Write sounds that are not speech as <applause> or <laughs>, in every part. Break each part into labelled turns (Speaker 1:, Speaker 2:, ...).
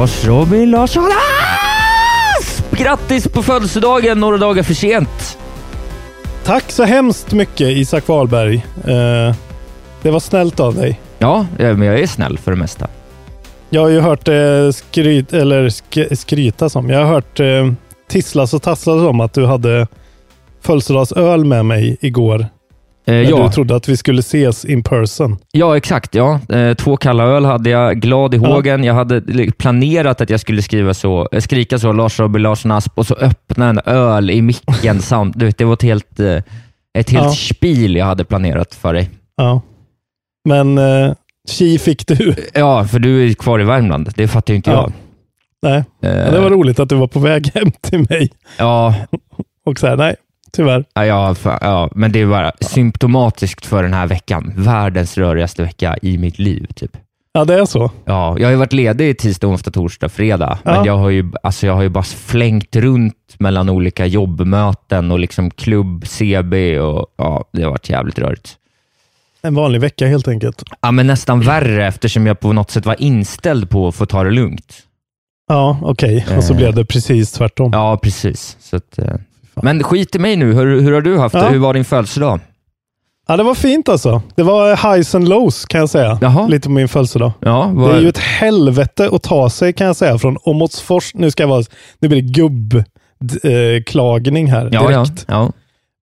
Speaker 1: Lars Robin Larsson Asp! Grattis på födelsedagen några dagar för sent.
Speaker 2: Tack så hemskt mycket Isak Wahlberg. Eh, det var snällt av dig.
Speaker 1: Ja, eh, men jag är snäll för det mesta.
Speaker 2: Jag har ju hört det skryt, eller sk skryta som. Jag har hört eh, tisslas och tasslas om att du hade födelsedagsöl med mig igår.
Speaker 1: Eh, ja.
Speaker 2: du trodde att vi skulle ses in person.
Speaker 1: ja, exakt. Ja. Eh, två kalla öl hade jag, glad i
Speaker 2: Ja.
Speaker 1: hågen. Jag hade planerat att jag skulle skriva så, eh, skrika så, Lars Robin Larsson Asp, och så öppna en öl i micken. <laughs> samt, du vet, det var ett helt, ett helt
Speaker 2: Ja.
Speaker 1: spil jag hade planerat för dig.
Speaker 2: Ja. Men eh, fick du.
Speaker 1: Ja, för du är kvar i Värmland. Det fattar ju inte
Speaker 2: Ja.
Speaker 1: jag.
Speaker 2: Nej,
Speaker 1: Eh,
Speaker 2: det var roligt att du var på väg <laughs> hem till mig.
Speaker 1: Ja,
Speaker 2: Och så här, nej, tyvärr.
Speaker 1: Ja, ja, men det är bara symptomatiskt för den här veckan. Världens rörigaste vecka i mitt liv. Typ.
Speaker 2: Ja, det är så.
Speaker 1: Ja, jag har ju varit ledig tisdag, onsdag, torsdag, fredag,
Speaker 2: Ja.
Speaker 1: men jag har, ju, alltså jag har ju bara flängt runt mellan olika jobbmöten och liksom klubb, CB och ja, det har varit jävligt rörigt.
Speaker 2: En vanlig vecka helt enkelt.
Speaker 1: Ja, men nästan värre eftersom jag på något sätt var inställd på att få ta det lugnt.
Speaker 2: Ja, okej. Och så
Speaker 1: Eh.
Speaker 2: blev det precis tvärtom.
Speaker 1: Ja, precis. Så att, eh, men skit i mig nu. Hur, hur har du haft
Speaker 2: Ja.
Speaker 1: det? Hur var din födelsedag?
Speaker 2: Ja, det var fint alltså. Det var highs and lows kan jag säga.
Speaker 1: Jaha.
Speaker 2: Lite på min födelsedag.
Speaker 1: Ja,
Speaker 2: Det är ju ett helvete att ta sig kan jag säga från Åmotsfors. Nu ska jag vara, nu blir det gubbklagning här
Speaker 1: ja, ja,
Speaker 2: direkt.
Speaker 1: ja.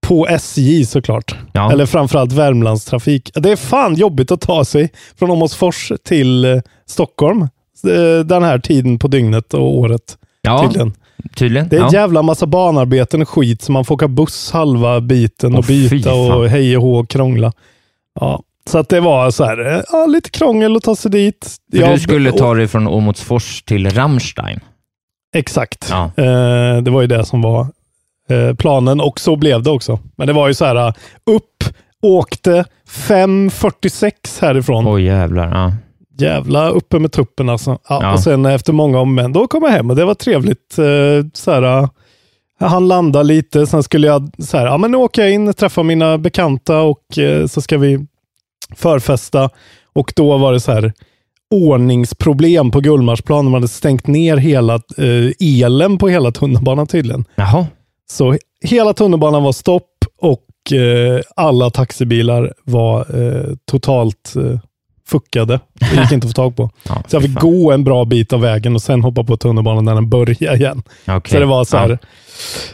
Speaker 2: På SJ såklart.
Speaker 1: Ja.
Speaker 2: Eller framförallt Värmlandstrafik. Det är fan jobbigt att ta sig från Åmotsfors till eh, Stockholm eh, den här tiden på dygnet och året.
Speaker 1: Ja,
Speaker 2: Tydligen.
Speaker 1: Tydligen.
Speaker 2: Det är
Speaker 1: ja.
Speaker 2: en jävla massa banarbeten och skit så man får åka buss halva biten och
Speaker 1: Åh, fy
Speaker 2: byta och hej och hå och krångla. Ja, så att det var så här, eh, ja, lite krångel att ta sig dit.
Speaker 1: För
Speaker 2: Jag-
Speaker 1: du skulle ta dig från Åmotsfors till Rammstein.
Speaker 2: Exakt.
Speaker 1: Ja.
Speaker 2: Eh, det var ju det som var eh, planen och så blev det också. Men det var ju så här, eh, upp, åkte 5.46 härifrån.
Speaker 1: Oj jävlar. Ja.
Speaker 2: Jävla uppe med tuppen alltså. Ja,
Speaker 1: Ja.
Speaker 2: Och sen efter många om men då kom jag hem och det var trevligt. Eh, så här, eh, han landade lite, sen skulle jag så här, ja men nu åker jag in, träffar mina bekanta och eh, så ska vi förfesta. Och då var det så här ordningsproblem på Gullmarsplan. De hade stängt ner hela eh, elen på hela tunnelbanan tydligen.
Speaker 1: Jaha.
Speaker 2: Så hela tunnelbanan var stopp och eh, alla taxibilar var eh, totalt fuckade. Det gick <laughs> inte att få tag på.
Speaker 1: Ja,
Speaker 2: Så jag fick
Speaker 1: fan.
Speaker 2: gå en bra bit av vägen och sen hoppa på tunnelbanan när den började igen.
Speaker 1: Okej.
Speaker 2: Så det var så här,
Speaker 1: Ja.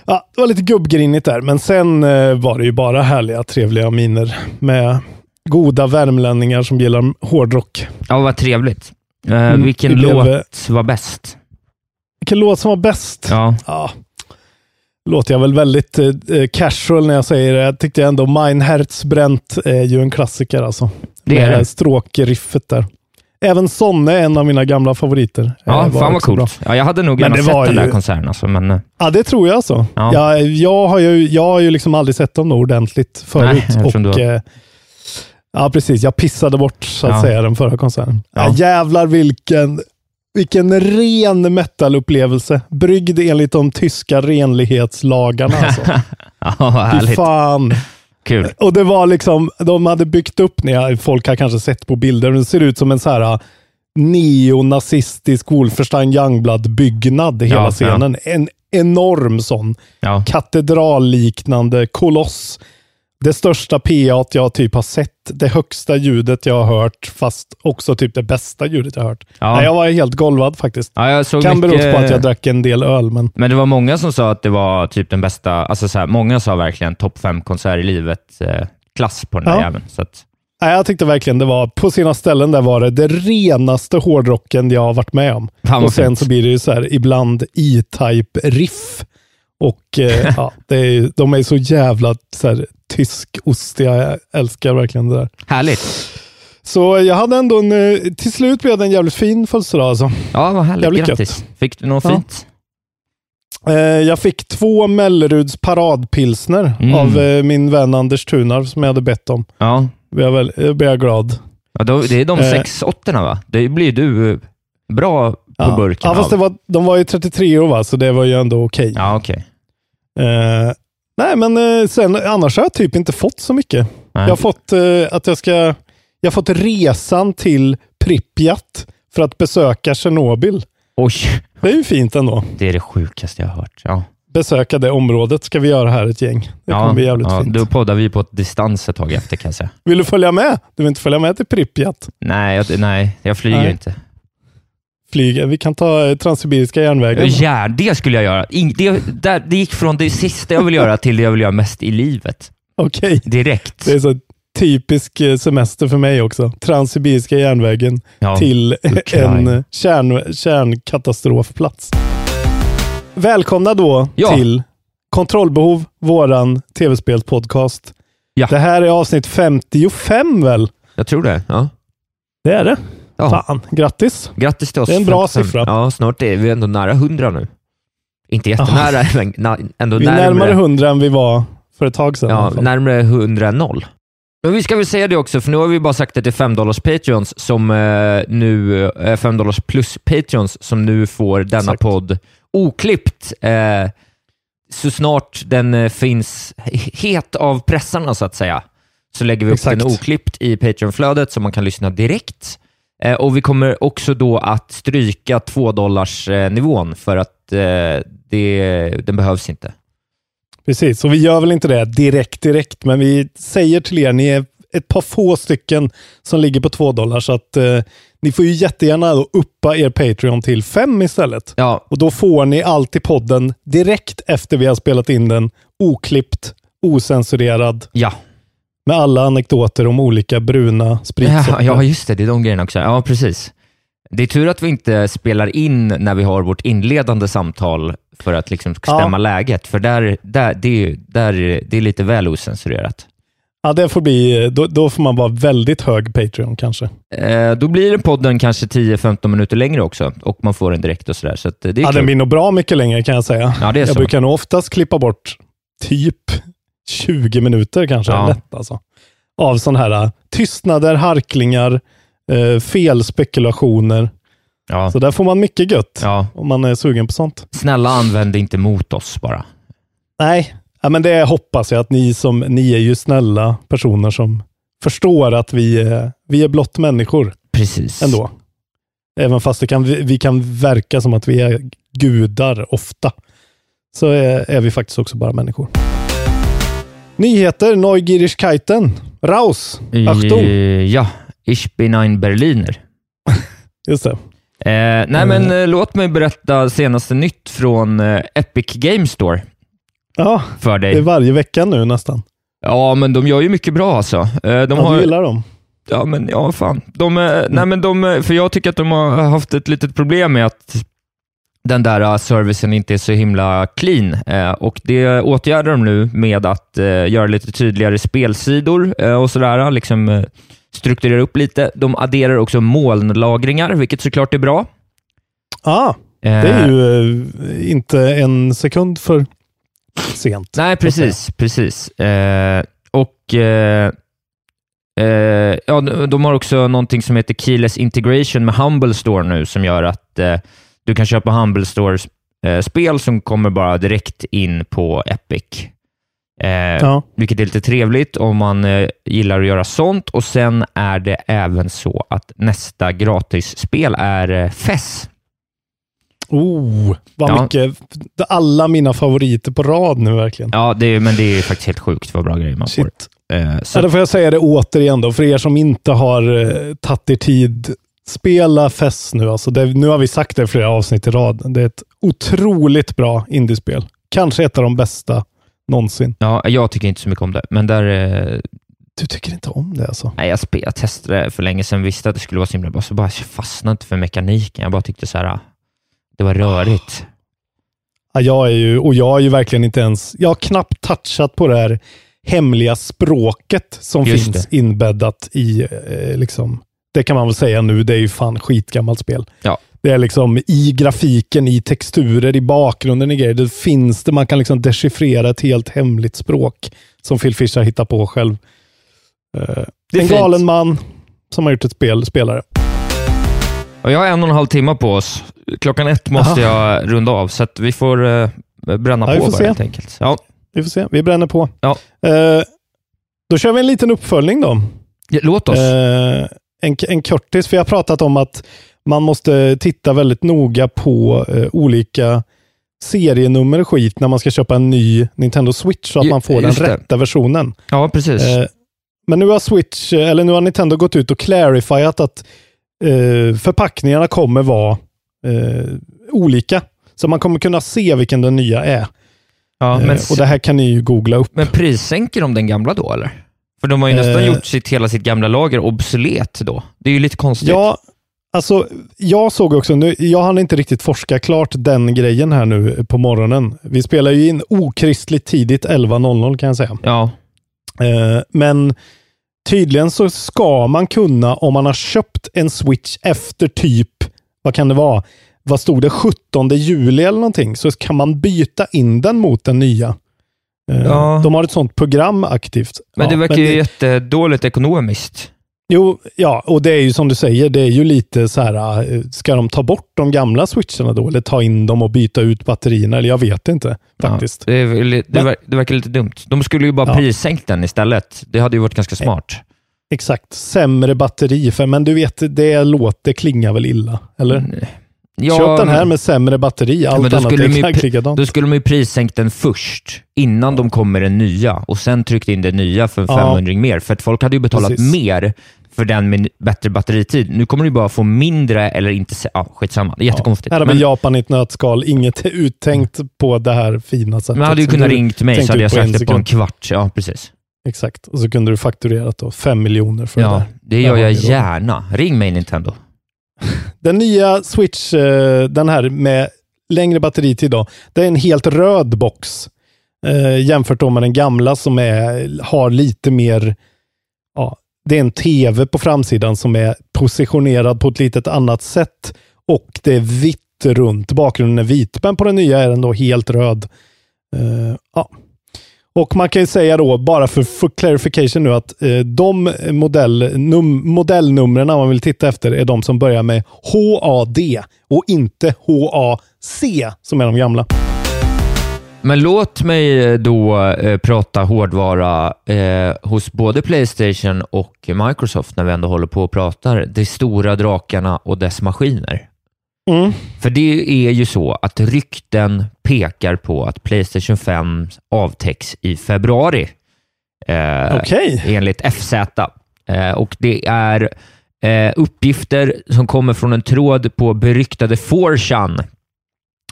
Speaker 2: ja. det var lite gubbgrinigt där, men sen eh, var det ju bara härliga, trevliga miner med goda värmlänningar som gillar hårdrock.
Speaker 1: Ja, vad trevligt. Eh,
Speaker 2: Mm,
Speaker 1: vilken
Speaker 2: blev,
Speaker 1: låt
Speaker 2: eh,
Speaker 1: var bäst?
Speaker 2: Vilken låt som var bäst?
Speaker 1: Ja.
Speaker 2: Ja. Låter jag väl väldigt eh, casual när jag säger det. Jag tyckte ändå Mein Herz bränt är ju en klassiker alltså.
Speaker 1: Det är det.
Speaker 2: stråkriffet där. Även Sonne är en av mina gamla favoriter.
Speaker 1: Ja,
Speaker 2: Eh, var
Speaker 1: fan vad
Speaker 2: bra.
Speaker 1: coolt. Ja, jag hade nog gärna sett den där
Speaker 2: ju-
Speaker 1: konserten. Alltså, men, eh,
Speaker 2: Ja, det tror jag alltså.
Speaker 1: Ja.
Speaker 2: Jag, jag, har ju, jag har ju liksom aldrig sett dem ordentligt förut.
Speaker 1: Nej,
Speaker 2: och,
Speaker 1: har-
Speaker 2: eh, ja, precis. Jag pissade bort så att
Speaker 1: Ja.
Speaker 2: säga den förra konserten.
Speaker 1: Ja.
Speaker 2: Ja. jävlar vilken, vilken ren metalupplevelse. Bryggd enligt de tyska renlighetslagarna. Alltså. <laughs>
Speaker 1: ja, vad
Speaker 2: Fy
Speaker 1: härligt.
Speaker 2: fan.
Speaker 1: Kul.
Speaker 2: Och det var liksom, de hade byggt upp, när folk har kanske sett på bilder, det ser ut som en så här uh, neonazistisk Wolfenstein Youngblood-byggnad, hela
Speaker 1: Ja,
Speaker 2: scenen. En enorm sån
Speaker 1: Ja.
Speaker 2: katedralliknande koloss. Det största PA jag typ har sett, det högsta ljudet jag har hört, fast också typ det bästa ljudet jag har hört.
Speaker 1: Ja.
Speaker 2: Nej, jag var helt golvad faktiskt.
Speaker 1: Ja, jag såg
Speaker 2: kan
Speaker 1: mycket...
Speaker 2: bero på att jag drack en del öl, men
Speaker 1: Men det var många som sa att det var typ den bästa, alltså så här, många sa verkligen topp fem konsert i livet, eh, klass på den där
Speaker 2: Ja.
Speaker 1: jäveln. Så att,
Speaker 2: nej, jag tyckte verkligen det var, på sina ställen där var det det renaste hårdrocken jag har varit med om.
Speaker 1: Fan
Speaker 2: och sen
Speaker 1: fint.
Speaker 2: så blir det ju så här ibland E-Type riff. Och eh, <laughs> ja, det är, de är så jävla så här, tyskostiga. Jag älskar verkligen det där.
Speaker 1: härligt.
Speaker 2: Så jag hade ändå en, eh, till slut blev det en jävligt fin födelsedag alltså.
Speaker 1: Ja, vad härligt.
Speaker 2: Jävligt
Speaker 1: Grattis. Fick du något
Speaker 2: Ja.
Speaker 1: fint?
Speaker 2: Eh, jag fick två Melleruds paradpilsner
Speaker 1: Mm.
Speaker 2: av eh, min vän Anders Tunarv som jag hade bett om.
Speaker 1: Ja,
Speaker 2: Jag blev jag glad.
Speaker 1: ja det är de
Speaker 2: Eh.
Speaker 1: sex åttorna va? Det blir du bra på
Speaker 2: Ja,
Speaker 1: burken
Speaker 2: ja fast det var, de var ju 33 år va, så det var ju ändå okej.
Speaker 1: Ja, okej.
Speaker 2: Eh, nej, men eh, sen, annars har jag typ inte fått så mycket.
Speaker 1: Nej.
Speaker 2: Jag har fått eh, att jag ska, jag har fått resan till Pripyat för att besöka Tjernobyl.
Speaker 1: Oj,
Speaker 2: Det är ju fint ändå.
Speaker 1: det är det sjukaste jag har hört. Ja.
Speaker 2: Besöka det området ska vi göra här ett gäng. Det
Speaker 1: ja,
Speaker 2: kommer bli jävligt
Speaker 1: ja,
Speaker 2: fint.
Speaker 1: Då poddar vi på ett distans ett tag efter kan jag säga.
Speaker 2: Vill du följa med? Du vill inte följa med till Pripyat?
Speaker 1: Nej, jag, nej, jag flyger
Speaker 2: Nej.
Speaker 1: inte.
Speaker 2: Flyga. Vi kan ta eh, Transsibiriska järnvägen.
Speaker 1: Ja, det skulle jag göra. Det, där, det gick från det sista jag vill göra till det jag vill göra mest i livet.
Speaker 2: Okej.
Speaker 1: Direkt.
Speaker 2: Det är så typisk eh, semester för mig också. Transsibiriska järnvägen
Speaker 1: Ja.
Speaker 2: till
Speaker 1: Ukraina. <laughs>
Speaker 2: en kärn, kärnkatastrofplats. Välkomna då
Speaker 1: Ja.
Speaker 2: till Kontrollbehov, våran tv-spelspodcast.
Speaker 1: Ja.
Speaker 2: Det här är avsnitt 55 väl?
Speaker 1: Jag tror det. Ja.
Speaker 2: Det är det.
Speaker 1: Ja.
Speaker 2: Fan, grattis.
Speaker 1: Grattis till oss.
Speaker 2: Det är en bra
Speaker 1: 55.
Speaker 2: siffra.
Speaker 1: Ja, snart är vi ändå nära 100 nu. Inte jättenära, <laughs> men na, ändå
Speaker 2: Vi är
Speaker 1: närmare.
Speaker 2: närmare 100 än vi var för ett tag sedan.
Speaker 1: Ja, närmare 100 än noll. Men vi ska väl säga det också, för nu har vi bara sagt att det är 5 dollars Patreons som eh, nu, eh, 5 dollars plus Patreons som nu får denna
Speaker 2: Exakt.
Speaker 1: podd oklippt. Eh, så snart den eh, finns het av pressarna så att säga, så lägger vi upp
Speaker 2: Exakt.
Speaker 1: den oklippt i Patreon-flödet så man kan lyssna direkt. Eh, och vi kommer också då att stryka 2 dollars eh, nivån för att eh, det, den behövs inte.
Speaker 2: Precis, och vi gör väl inte det direkt direkt, men vi säger till er, ni är ett par få stycken som ligger på två dollar, så att eh, ni får ju jättegärna då uppa er Patreon till fem istället.
Speaker 1: Ja,
Speaker 2: Och då får ni alltid podden direkt efter vi har spelat in den, oklippt, osensurerad,
Speaker 1: ja.
Speaker 2: Med alla anekdoter om olika bruna
Speaker 1: Ja,
Speaker 2: spritsorter.
Speaker 1: ja, just det. Det är de grejerna också. Ja, precis. Det är tur att vi inte spelar in när vi har vårt inledande samtal för att liksom stämma
Speaker 2: Ja.
Speaker 1: läget, för där, där, det, är, där, är- det är lite väl osensurerat.
Speaker 2: Ja, det får bli, då, då får man vara väldigt hög Patreon kanske.
Speaker 1: Eh, då blir podden kanske 10-15 minuter längre också och man får den direkt och sådär. Så eh, det är
Speaker 2: Ja,
Speaker 1: kul.
Speaker 2: den blir nog bra mycket längre kan jag säga.
Speaker 1: Ja, det är
Speaker 2: jag
Speaker 1: så.
Speaker 2: brukar nog oftast klippa bort typ 20 minuter kanske.
Speaker 1: Ja.
Speaker 2: Lätt alltså. Av sådana här äh, tystnader, harklingar, eh, felspekulationer.
Speaker 1: Ja.
Speaker 2: Så där får man mycket gött
Speaker 1: Ja.
Speaker 2: om man är sugen på sånt.
Speaker 1: Snälla använd det inte mot oss bara.
Speaker 2: Nej, ja, men det hoppas jag att ni som, ni är ju snälla personer som förstår att vi är, vi är blott människor
Speaker 1: Precis.
Speaker 2: ändå. Även fast det kan, vi, vi kan verka som att vi är gudar ofta, så är, är vi faktiskt också bara människor. Nyheter, Neugierigkeiten, Raus, Achtung.
Speaker 1: Ja, Ich bin ein Berliner. <laughs>
Speaker 2: Just det.
Speaker 1: Eh, nej, men eh, låt mig berätta senaste nytt från eh, Epic Game Store
Speaker 2: Ja,
Speaker 1: för
Speaker 2: det är
Speaker 1: dig.
Speaker 2: varje vecka nu nästan.
Speaker 1: Ja, men de gör ju mycket bra alltså. Eh, de
Speaker 2: Ja,
Speaker 1: har,
Speaker 2: du gillar dem.
Speaker 1: Ja, men ja, fan. De, eh, nej, men de, eh, för jag tycker att de har haft ett litet problem med att den där eh, servicen inte är så himla clean. Eh, och Det åtgärdar de nu med att eh, göra lite tydligare spelsidor och sådär. Liksom, strukturera upp lite. De adderar också molnlagringar, vilket såklart är bra.
Speaker 2: Ja, det är ju inte en sekund för sent.
Speaker 1: Nej, precis. precis. Och ja, de har också någonting som heter Keyless Integration med Humble Store nu, som gör att du kan köpa Humble Store-spel som kommer bara direkt in på Epic. Eh,
Speaker 2: Ja.
Speaker 1: Vilket är lite trevligt om man eh, gillar att göra sånt. Och Sen är det även så att nästa gratisspel är eh, FES.
Speaker 2: Oh, vad
Speaker 1: Ja.
Speaker 2: mycket. Alla mina favoriter på rad nu verkligen.
Speaker 1: Ja, det är, men det är faktiskt helt sjukt vad bra grejer man får.
Speaker 2: Shit.
Speaker 1: Eh, så,
Speaker 2: Ja, då får jag säga det återigen då, för er som inte har eh, tagit er tid. Spela FES nu. Alltså det, nu har vi sagt det flera avsnitt i rad. Det är ett otroligt bra indiespel. Kanske ett av de bästa någonsin.
Speaker 1: ja, jag tycker inte så mycket om det, men där... Eh,
Speaker 2: Du tycker inte om det alltså?
Speaker 1: nej, jag, spe, jag testade det för länge sedan, visste att det skulle vara så himla bra, så bara jag fastnade inte för mekaniken. Jag bara tyckte så här, ah, det var rörigt.
Speaker 2: Ja, jag är ju, och jag är ju verkligen inte ens, jag har knappt touchat på det här hemliga språket som
Speaker 1: Just
Speaker 2: finns
Speaker 1: det.
Speaker 2: inbäddat i, eh, liksom, det kan man väl säga nu, det är ju fan skitgammalt spel.
Speaker 1: Ja.
Speaker 2: Det är liksom i grafiken, i texturer, i bakgrunden, i grejer. Det finns det, man kan liksom dechiffrera ett helt hemligt språk som Phil Fisher hittar på själv. Eh,
Speaker 1: Det är
Speaker 2: en
Speaker 1: fint.
Speaker 2: galen man som har gjort ett spel, spelare.
Speaker 1: Jag har en och en halv timme på oss. Klockan ett måste jag runda av, så att vi får eh, bränna
Speaker 2: Ja, vi
Speaker 1: på
Speaker 2: får
Speaker 1: bara
Speaker 2: se.
Speaker 1: helt enkelt. Ja.
Speaker 2: Vi får se, vi bränner på.
Speaker 1: Ja.
Speaker 2: Eh, då kör vi en liten uppföljning då.
Speaker 1: Låt oss.
Speaker 2: En, en kortis, för jag har pratat om att man måste titta väldigt noga på eh, olika serienummer och skit när man ska köpa en ny Nintendo Switch så att man får den
Speaker 1: det.
Speaker 2: rätta versionen.
Speaker 1: ja, precis.
Speaker 2: Eh, men nu har Switch, eh, eller nu har Nintendo gått ut och clarifierat att eh, förpackningarna kommer vara eh, olika. Så man kommer kunna se vilken den nya är.
Speaker 1: ja,
Speaker 2: Eh,
Speaker 1: men,
Speaker 2: och det här kan ni ju googla upp.
Speaker 1: men prissänker de den gamla då, eller? För de har ju nästan
Speaker 2: Eh.
Speaker 1: gjort sitt, hela sitt gamla lager obsolet då. Det är ju lite konstigt.
Speaker 2: Ja, alltså jag såg också, nu, jag hann inte riktigt forska klart den grejen här nu på morgonen. Vi spelar ju in okristligt tidigt 11.00 kan jag säga.
Speaker 1: Ja,
Speaker 2: Eh, men tydligen så ska man kunna, om man har köpt en switch efter typ, vad kan det vara, vad stod det, 17 juli eller någonting, så kan man byta in den mot den nya. Eh,
Speaker 1: Ja.
Speaker 2: De har ett sånt program aktivt.
Speaker 1: men
Speaker 2: Ja,
Speaker 1: det verkar ju jättedåligt ekonomiskt.
Speaker 2: Jo, ja, och det är ju som du säger, det är ju lite så här, eh, ska de ta bort de gamla switcherna då? Eller ta in dem och byta ut batterierna? Eller jag vet inte faktiskt.
Speaker 1: Ja, det, är, det,
Speaker 2: Men-
Speaker 1: ver- det verkar lite dumt. De skulle ju bara
Speaker 2: Ja.
Speaker 1: prissänkt den istället. Det hade ju varit ganska smart.
Speaker 2: Exakt, sämre batteri, för, men du vet, det låter klingar väl illa? Eller?
Speaker 1: Ja,
Speaker 2: Köp den här med sämre batteri, allt
Speaker 1: då
Speaker 2: annat är exakt likadant.
Speaker 1: då skulle de ju prissänkt den först, innan de kom med den nya och sen tryckt in den nya för en
Speaker 2: Ja.
Speaker 1: 500 mer. För att folk hade ju betalat
Speaker 2: Precis.
Speaker 1: mer för den med bättre batteritid. Nu kommer du bara få mindre eller inte. Ja, skitsamma. Det är jättekonstigt.
Speaker 2: Här har
Speaker 1: men
Speaker 2: vi Japan i ett nötskal, inget är uttänkt på det här fina sättet.
Speaker 1: man hade ju kunnat ringt mig så hade jag sagt det på en kvart. Ja, precis.
Speaker 2: Exakt, och så kunde du fakturerat då fem miljoner för det
Speaker 1: Ja,
Speaker 2: där.
Speaker 1: det
Speaker 2: Där
Speaker 1: gör
Speaker 2: har
Speaker 1: jag gärna. Ring mig Nintendo.
Speaker 2: Den nya Switch, eh, den här med längre batteritid, då, det är en helt röd box. Eh, jämfört då med den gamla som är, har lite mer, ja, det är en tv på framsidan som är positionerad på ett litet annat sätt och det är vitt runt. Bakgrunden är vit, men på den nya är den då helt röd. Eh, ja. Och man kan ju säga då, bara för, för clarification nu, att eh, de modell, num, modellnumren man vill titta efter är de som börjar med HAD och inte HAC som är de gamla.
Speaker 1: Men låt mig eh, då eh, prata hårdvara eh, hos både Playstation och Microsoft när vi ändå håller på och pratar de stora drakarna och dess maskiner.
Speaker 2: Mm.
Speaker 1: För det är ju så att rykten pekar på att Playstation 5 avtäcks i februari. Eh,
Speaker 2: Okej.
Speaker 1: Enligt FZ. Eh, och det är eh, uppgifter som kommer från en tråd på beryktade 4chan.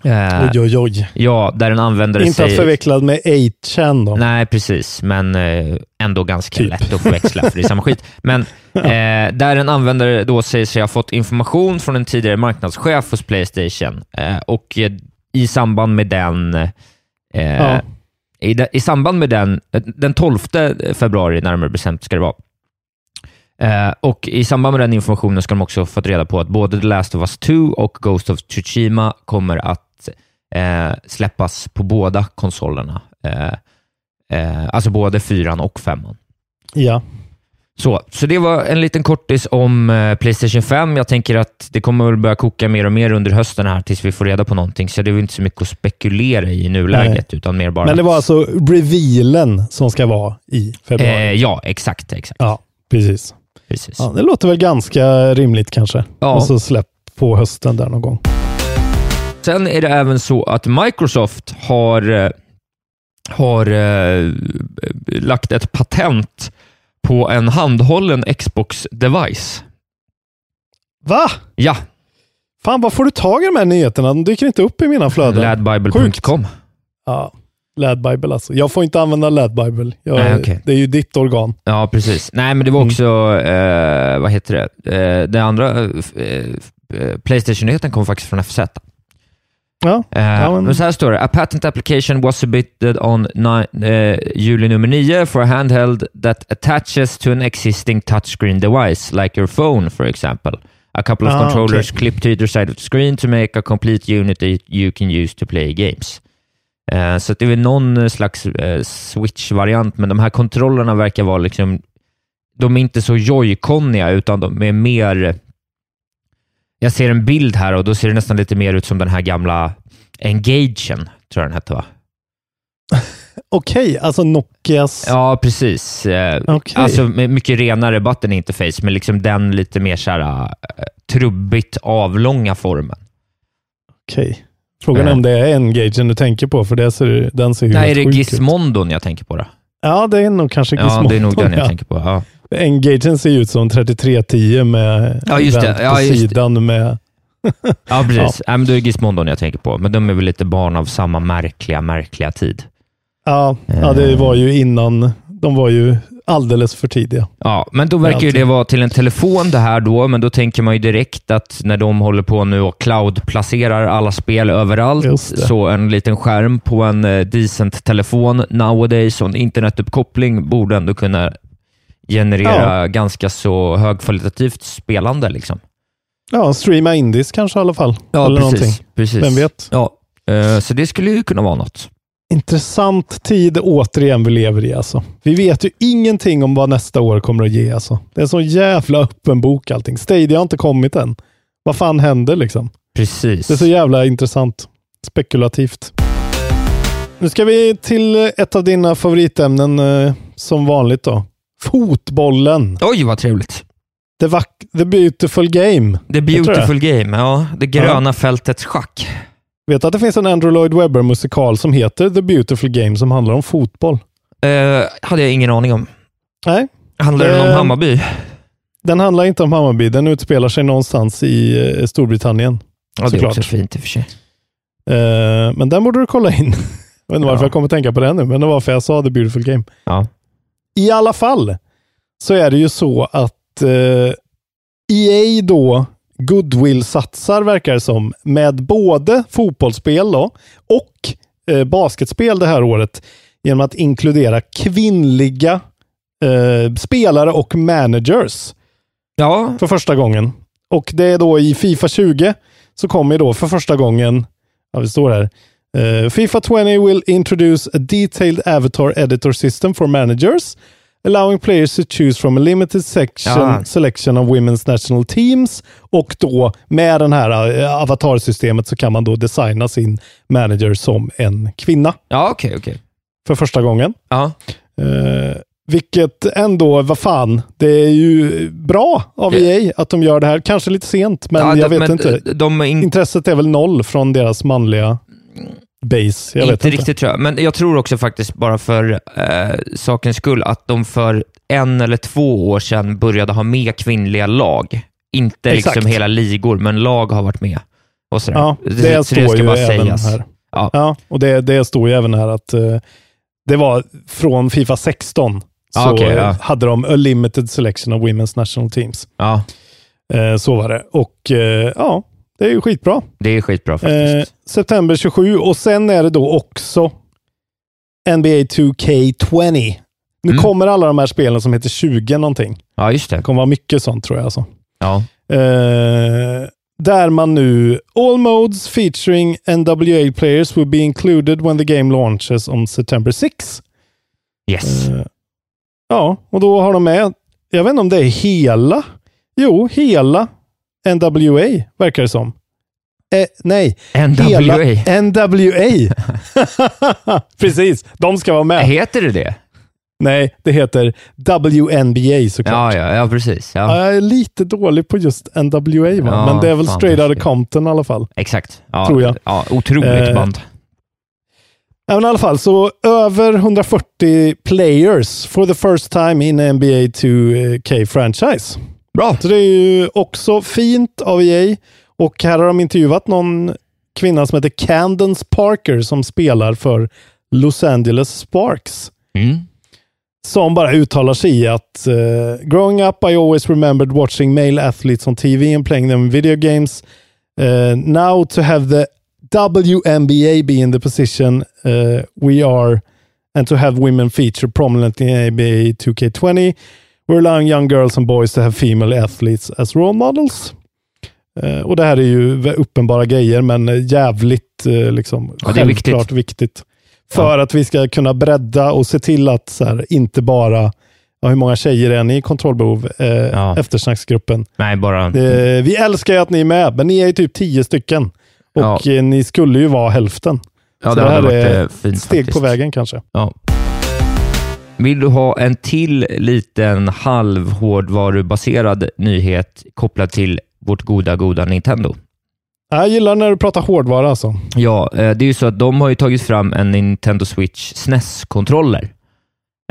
Speaker 1: Eh,
Speaker 2: Oj, oj, oj.
Speaker 1: Ja, där en användare
Speaker 2: Inte att
Speaker 1: säger...
Speaker 2: förväxla med 8chan då.
Speaker 1: Nej, precis, men eh, ändå ganska
Speaker 2: Typ.
Speaker 1: lätt att förväxla, för det är samma skit. Men <laughs> eh, där en användare då säger sig ha fått information från en tidigare marknadschef hos Playstation eh, och eh, i samband med den eh,
Speaker 2: Ja.
Speaker 1: i, de, I samband med den, den 12 februari närmare bestämt ska det vara, Eh, och I samband med den informationen ska de också ha fått reda på att både The Last of Us 2 och Ghost of Tsushima kommer att eh, släppas på båda konsolerna. Eh, eh, alltså både fyran och femman.
Speaker 2: Ja.
Speaker 1: Så, så det var en liten kortis om eh, Playstation 5. Jag tänker att det kommer väl börja koka mer och mer under hösten här tills vi får reda på någonting, så det är väl inte så mycket att spekulera i i nuläget, utan mer bara...
Speaker 2: Men det var alltså revealen som ska vara i februari?
Speaker 1: eh, ja, exakt. exakt.
Speaker 2: Ja, precis.
Speaker 1: Precis.
Speaker 2: Ja, det låter väl ganska rimligt kanske.
Speaker 1: Ja.
Speaker 2: Och så släpp på hösten där någon gång.
Speaker 1: Sen är det även så att Microsoft har, eh, har eh, lagt ett patent på en handhållen Xbox-device.
Speaker 2: Va?
Speaker 1: Ja,
Speaker 2: Fan, var får du tag i de här nyheterna? De dyker inte upp i mina flöden.
Speaker 1: ladbible.com.
Speaker 2: Ja, Ladbible alltså. Jag får inte använda Ladbible. Jag,
Speaker 1: Nej, okej.
Speaker 2: Det är ju ditt organ.
Speaker 1: Ja, precis. Nej, men det var också, eh, vad heter det, eh, det andra, eh, eh, Playstation-nyheten kom faktiskt från FZ.
Speaker 2: Ja,
Speaker 1: Eh,
Speaker 2: Ja, men-
Speaker 1: så här står det. A patent application was submitted on eh, juli nummer 9 for a handheld that attaches to an existing touchscreen device, like your phone for example. A couple of
Speaker 2: Ah,
Speaker 1: controllers
Speaker 2: okay.
Speaker 1: clipped to either side of the screen to make a complete unit that you can use to play games. Eh, så det är väl någon slags switch-variant, men de här kontrollerna verkar vara liksom, de är inte så joy-coniga, utan de är mer jag ser en bild här och då ser det nästan lite mer ut som den här gamla Engagen, tror jag den hette va? <laughs>
Speaker 2: Okej, alltså Nokias...
Speaker 1: Ja, precis. Eh,
Speaker 2: Okej.
Speaker 1: Alltså mycket renare button interface, men liksom den lite mer så här, eh, trubbigt avlånga formen.
Speaker 2: Okej. Frågan är
Speaker 1: Eh.
Speaker 2: om det är Engagen du tänker på, för det ser, den ser ju
Speaker 1: Nej, är det
Speaker 2: ut.
Speaker 1: Gizmondon jag tänker på då?
Speaker 2: Ja, det är nog kanske
Speaker 1: Ja,
Speaker 2: Gizmodo.
Speaker 1: det är nog den jag
Speaker 2: ja.
Speaker 1: tänker på. Ja.
Speaker 2: Engagen ser ju ut som 3310 med
Speaker 1: Ja, just det.
Speaker 2: vänt på
Speaker 1: Ja, just det.
Speaker 2: sidan med...
Speaker 1: Ja, precis. <laughs> Ja. men då är det Gizmondon jag tänker på, men de är väl lite barn av samma märkliga, märkliga tid.
Speaker 2: Ja, ja, det var ju innan. De var ju alldeles för tidiga.
Speaker 1: Ja, men då verkar ju det vara till en telefon det här då, men då tänker man ju direkt att när de håller på nu och cloud-placerar alla spel överallt, så en liten skärm på en eh, decent telefon nowadays och en internetuppkoppling borde ändå kunna generera ganska så högkvalitativt spelande. Liksom.
Speaker 2: Ja, streama indies kanske i alla fall. Eller någonting.
Speaker 1: precis.
Speaker 2: Vem vet?
Speaker 1: Ja, eh, så det skulle ju kunna vara något.
Speaker 2: Intressant tid återigen vi lever i alltså. Vi vet ju ingenting om vad nästa år kommer att ge alltså. Det är en så jävla öppen bok allting. Stadia har inte kommit än. Vad fan händer liksom?
Speaker 1: Precis.
Speaker 2: Det är så jävla intressant. Spekulativt. Nu ska vi till ett av dina favoritämnen eh, som vanligt då. Fotbollen.
Speaker 1: Oj, vad trevligt.
Speaker 2: The, the beautiful game.
Speaker 1: The beautiful game. Ja, det gröna fältets schack.
Speaker 2: Vet du att det finns en Andrew Lloyd Webber-musikal som heter The Beautiful Game som handlar om fotboll?
Speaker 1: Eh, hade jag ingen aning om.
Speaker 2: Nej,
Speaker 1: Handlar den om
Speaker 2: Eh,
Speaker 1: Hammarby?
Speaker 2: den handlar inte om Hammarby. Den utspelar sig någonstans i eh, Storbritannien.
Speaker 1: Ja, det är också fint i och för sig.
Speaker 2: Eh, men den borde du kolla in. <laughs> Jag vet inte varför
Speaker 1: Ja.
Speaker 2: jag kommer att tänka på det nu, men det var för jag sa The Beautiful Game.
Speaker 1: Ja.
Speaker 2: I alla fall så är det ju så att eh, EA då goodwill-satsar verkar det som med både fotbollsspel då, och eh, basketspel det här året genom att inkludera kvinnliga eh, spelare och managers
Speaker 1: Ja,
Speaker 2: för första gången. Och det är då i Fifa 20 så kommer då för första gången, ja det står här, eh, Fifa 20 will introduce a detailed avatar editor system for managers allowing players to choose from a limited section,
Speaker 1: Ja.
Speaker 2: selection of women's national teams. Och då med den här eh, avatarsystemet så kan man då designa sin manager som en kvinna
Speaker 1: ja okej, okej.
Speaker 2: för första gången.
Speaker 1: Ja.
Speaker 2: Eh, vilket ändå, vad fan, det är ju bra av. EA att de gör det här. Kanske lite sent, men
Speaker 1: ja,
Speaker 2: jag
Speaker 1: de-
Speaker 2: vet inte.
Speaker 1: De in,
Speaker 2: Intresset är väl noll från deras manliga base. Jag
Speaker 1: inte
Speaker 2: vet inte.
Speaker 1: riktigt tror jag, men jag tror också faktiskt bara för eh, sakens skull att de för en eller två år sedan började ha med kvinnliga lag. Inte
Speaker 2: Exakt.
Speaker 1: liksom hela ligor, men lag har varit med. Och sådär.
Speaker 2: Ja, det,
Speaker 1: så
Speaker 2: står
Speaker 1: ska
Speaker 2: ju
Speaker 1: bara
Speaker 2: även
Speaker 1: sägas.
Speaker 2: här.
Speaker 1: Ja.
Speaker 2: Ja, och det, det står ju även här att eh, det var från Fifa 16 så
Speaker 1: Ja, okej, ja.
Speaker 2: hade de a limited selection of women's national teams.
Speaker 1: Ja,
Speaker 2: Eh, så var det. Och eh, ja, det är ju skitbra.
Speaker 1: det är skitbra
Speaker 2: Eh,
Speaker 1: faktiskt.
Speaker 2: september 27 och sen är det då också NBA 2K20. Nu
Speaker 1: Mm.
Speaker 2: kommer alla de här spelen som heter 20 någonting.
Speaker 1: ja, just
Speaker 2: Det
Speaker 1: det.
Speaker 2: kommer vara mycket sånt tror jag. Alltså.
Speaker 1: Ja.
Speaker 2: Eh, där man nu, all modes featuring NWA players will be included when the game launches on September 6.
Speaker 1: Yes.
Speaker 2: Eh, ja, och då har de med jag vet inte om det är hela. Jo, hela NWA verkar det som. Eh, nej,
Speaker 1: NWA.
Speaker 2: hela NWA. <laughs> Precis, de ska vara med.
Speaker 1: Heter det det?
Speaker 2: Nej, det heter WNBA såklart.
Speaker 1: Ja, ja, ja precis.
Speaker 2: Ja,
Speaker 1: Ja.
Speaker 2: Jag är lite dålig på just NWA, va?
Speaker 1: Ja,
Speaker 2: men det är väl
Speaker 1: fan,
Speaker 2: straight out of. Compton i alla fall.
Speaker 1: Exakt. Ja,
Speaker 2: Tror jag.
Speaker 1: Ja, otroligt
Speaker 2: Eh,
Speaker 1: band.
Speaker 2: Men i alla fall, så över 140 players for the first time in NBA 2K franchise.
Speaker 1: Bra.
Speaker 2: Så det är ju också fint av EA. Och här har de intervjuat någon kvinna som heter Candence Parker som spelar för Los Angeles Sparks.
Speaker 1: Mm.
Speaker 2: Som bara uttalar sig i att eh, growing up I always remembered watching male athletes on TV and playing them video games. Eh, now to have the WNBA be in the position eh, we are and to have women feature prominently in NBA 2K20 we're allowing young girls and boys to have female athletes as role models. Eh, och det här är ju uppenbara grejer, men eh, jävligt eh, liksom,
Speaker 1: Ja, det är viktigt.
Speaker 2: självklart viktigt. För att vi ska kunna bredda och se till att så här, inte bara, ja, hur många tjejer är ni i kontrollbehov, eh,
Speaker 1: Ja.
Speaker 2: eftersnacksgruppen.
Speaker 1: Nej, bara...
Speaker 2: Eh, vi älskar ju att ni är med, men ni är ju typ tio stycken. Och eh, ni skulle ju vara hälften.
Speaker 1: ja,
Speaker 2: så
Speaker 1: det
Speaker 2: det här är
Speaker 1: fint
Speaker 2: Steg
Speaker 1: faktiskt.
Speaker 2: på vägen kanske.
Speaker 1: Ja. Vill du ha en till liten halvhårdvarubaserad nyhet kopplad till vårt goda, goda Nintendo?
Speaker 2: Jag gillar när du pratar hårdvara alltså.
Speaker 1: Ja, eh, det är ju så att de har ju tagit fram en Nintendo Switch SNES-kontroller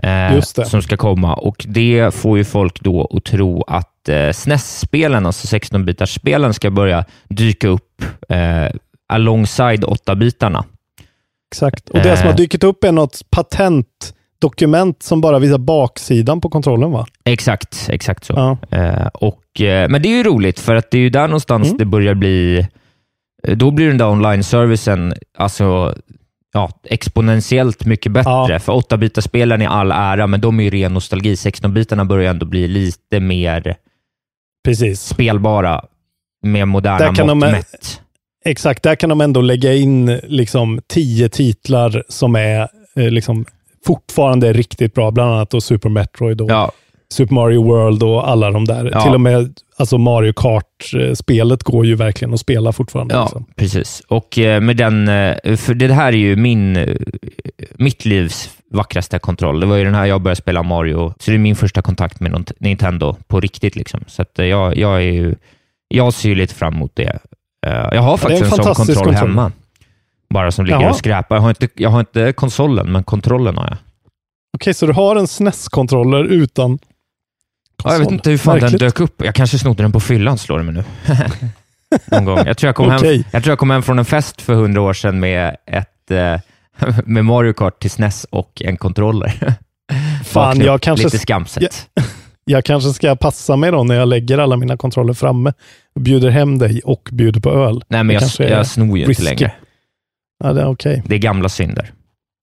Speaker 1: eh, som ska komma och det får ju folk då att tro att eh, SNES-spelen, alltså 16-bitars-spelen, ska börja dyka upp eh, alongside 8-bitarna.
Speaker 2: Exakt. Och det som har dykt upp är något patentdokument som bara visar baksidan på kontrollen va?
Speaker 1: Exakt, exakt så.
Speaker 2: Ja.
Speaker 1: Eh, och, eh, men det är ju roligt, för att det är ju där någonstans
Speaker 2: Mm.
Speaker 1: det börjar bli... eh, Då blir den där online-servicen alltså, ja, exponentiellt mycket bättre.
Speaker 2: Ja.
Speaker 1: För 8-bitarspelen i all ära, men de är ju ren nostalgi. 16-bitarna börjar ändå bli lite mer
Speaker 2: Precis.
Speaker 1: spelbara med moderna
Speaker 2: Där kan
Speaker 1: mått
Speaker 2: de-
Speaker 1: mätt.
Speaker 2: Exakt, där kan de ändå lägga in liksom tio titlar som är eh, liksom fortfarande riktigt bra. Bland annat då Super Metroid och
Speaker 1: Ja,
Speaker 2: Super Mario World och alla de där.
Speaker 1: Ja.
Speaker 2: Till och med alltså Mario Kart-spelet går ju verkligen att spela fortfarande.
Speaker 1: ja
Speaker 2: liksom.
Speaker 1: precis. Och eh, med den, eh, för det här är ju min, eh, mitt livs vackraste kontroll. Det var ju den här jag började spela Mario, så det är min första kontakt med Nintendo på riktigt. Liksom. Så jag, jag, är ju, jag ser ju lite fram emot det. Jag har faktiskt
Speaker 2: en
Speaker 1: en, sån kontroll,
Speaker 2: kontroll.
Speaker 1: hemma, bara som ligger
Speaker 2: Jaha.
Speaker 1: och skräpar. Jag har, inte, jag har inte konsolen, men kontrollen har jag.
Speaker 2: Okej, så du har en SNES-kontroller utan
Speaker 1: Ja, jag vet
Speaker 2: konsol.
Speaker 1: inte hur fan
Speaker 2: Märkligt.
Speaker 1: den dök upp. Jag kanske snodde den på fyllan, slår det mig nu. <laughs> Någon gång. Jag tror jag, kom
Speaker 2: Okej.
Speaker 1: hem, jag tror jag kom hem från en fest för hundra år sedan med ett eh, <laughs> med Mario Kart till SNES och en kontroller.
Speaker 2: Fan, <laughs> jag kanske,
Speaker 1: Lite skamset.
Speaker 2: jag kanske ska passa mig då när jag lägger alla mina kontroller framme och bjuder hem dig och bjuder på öl.
Speaker 1: Nej, men
Speaker 2: Det
Speaker 1: jag, jag snor ju
Speaker 2: risky.
Speaker 1: inte längre.
Speaker 2: Ja, det är okej.
Speaker 1: Det är gamla synder.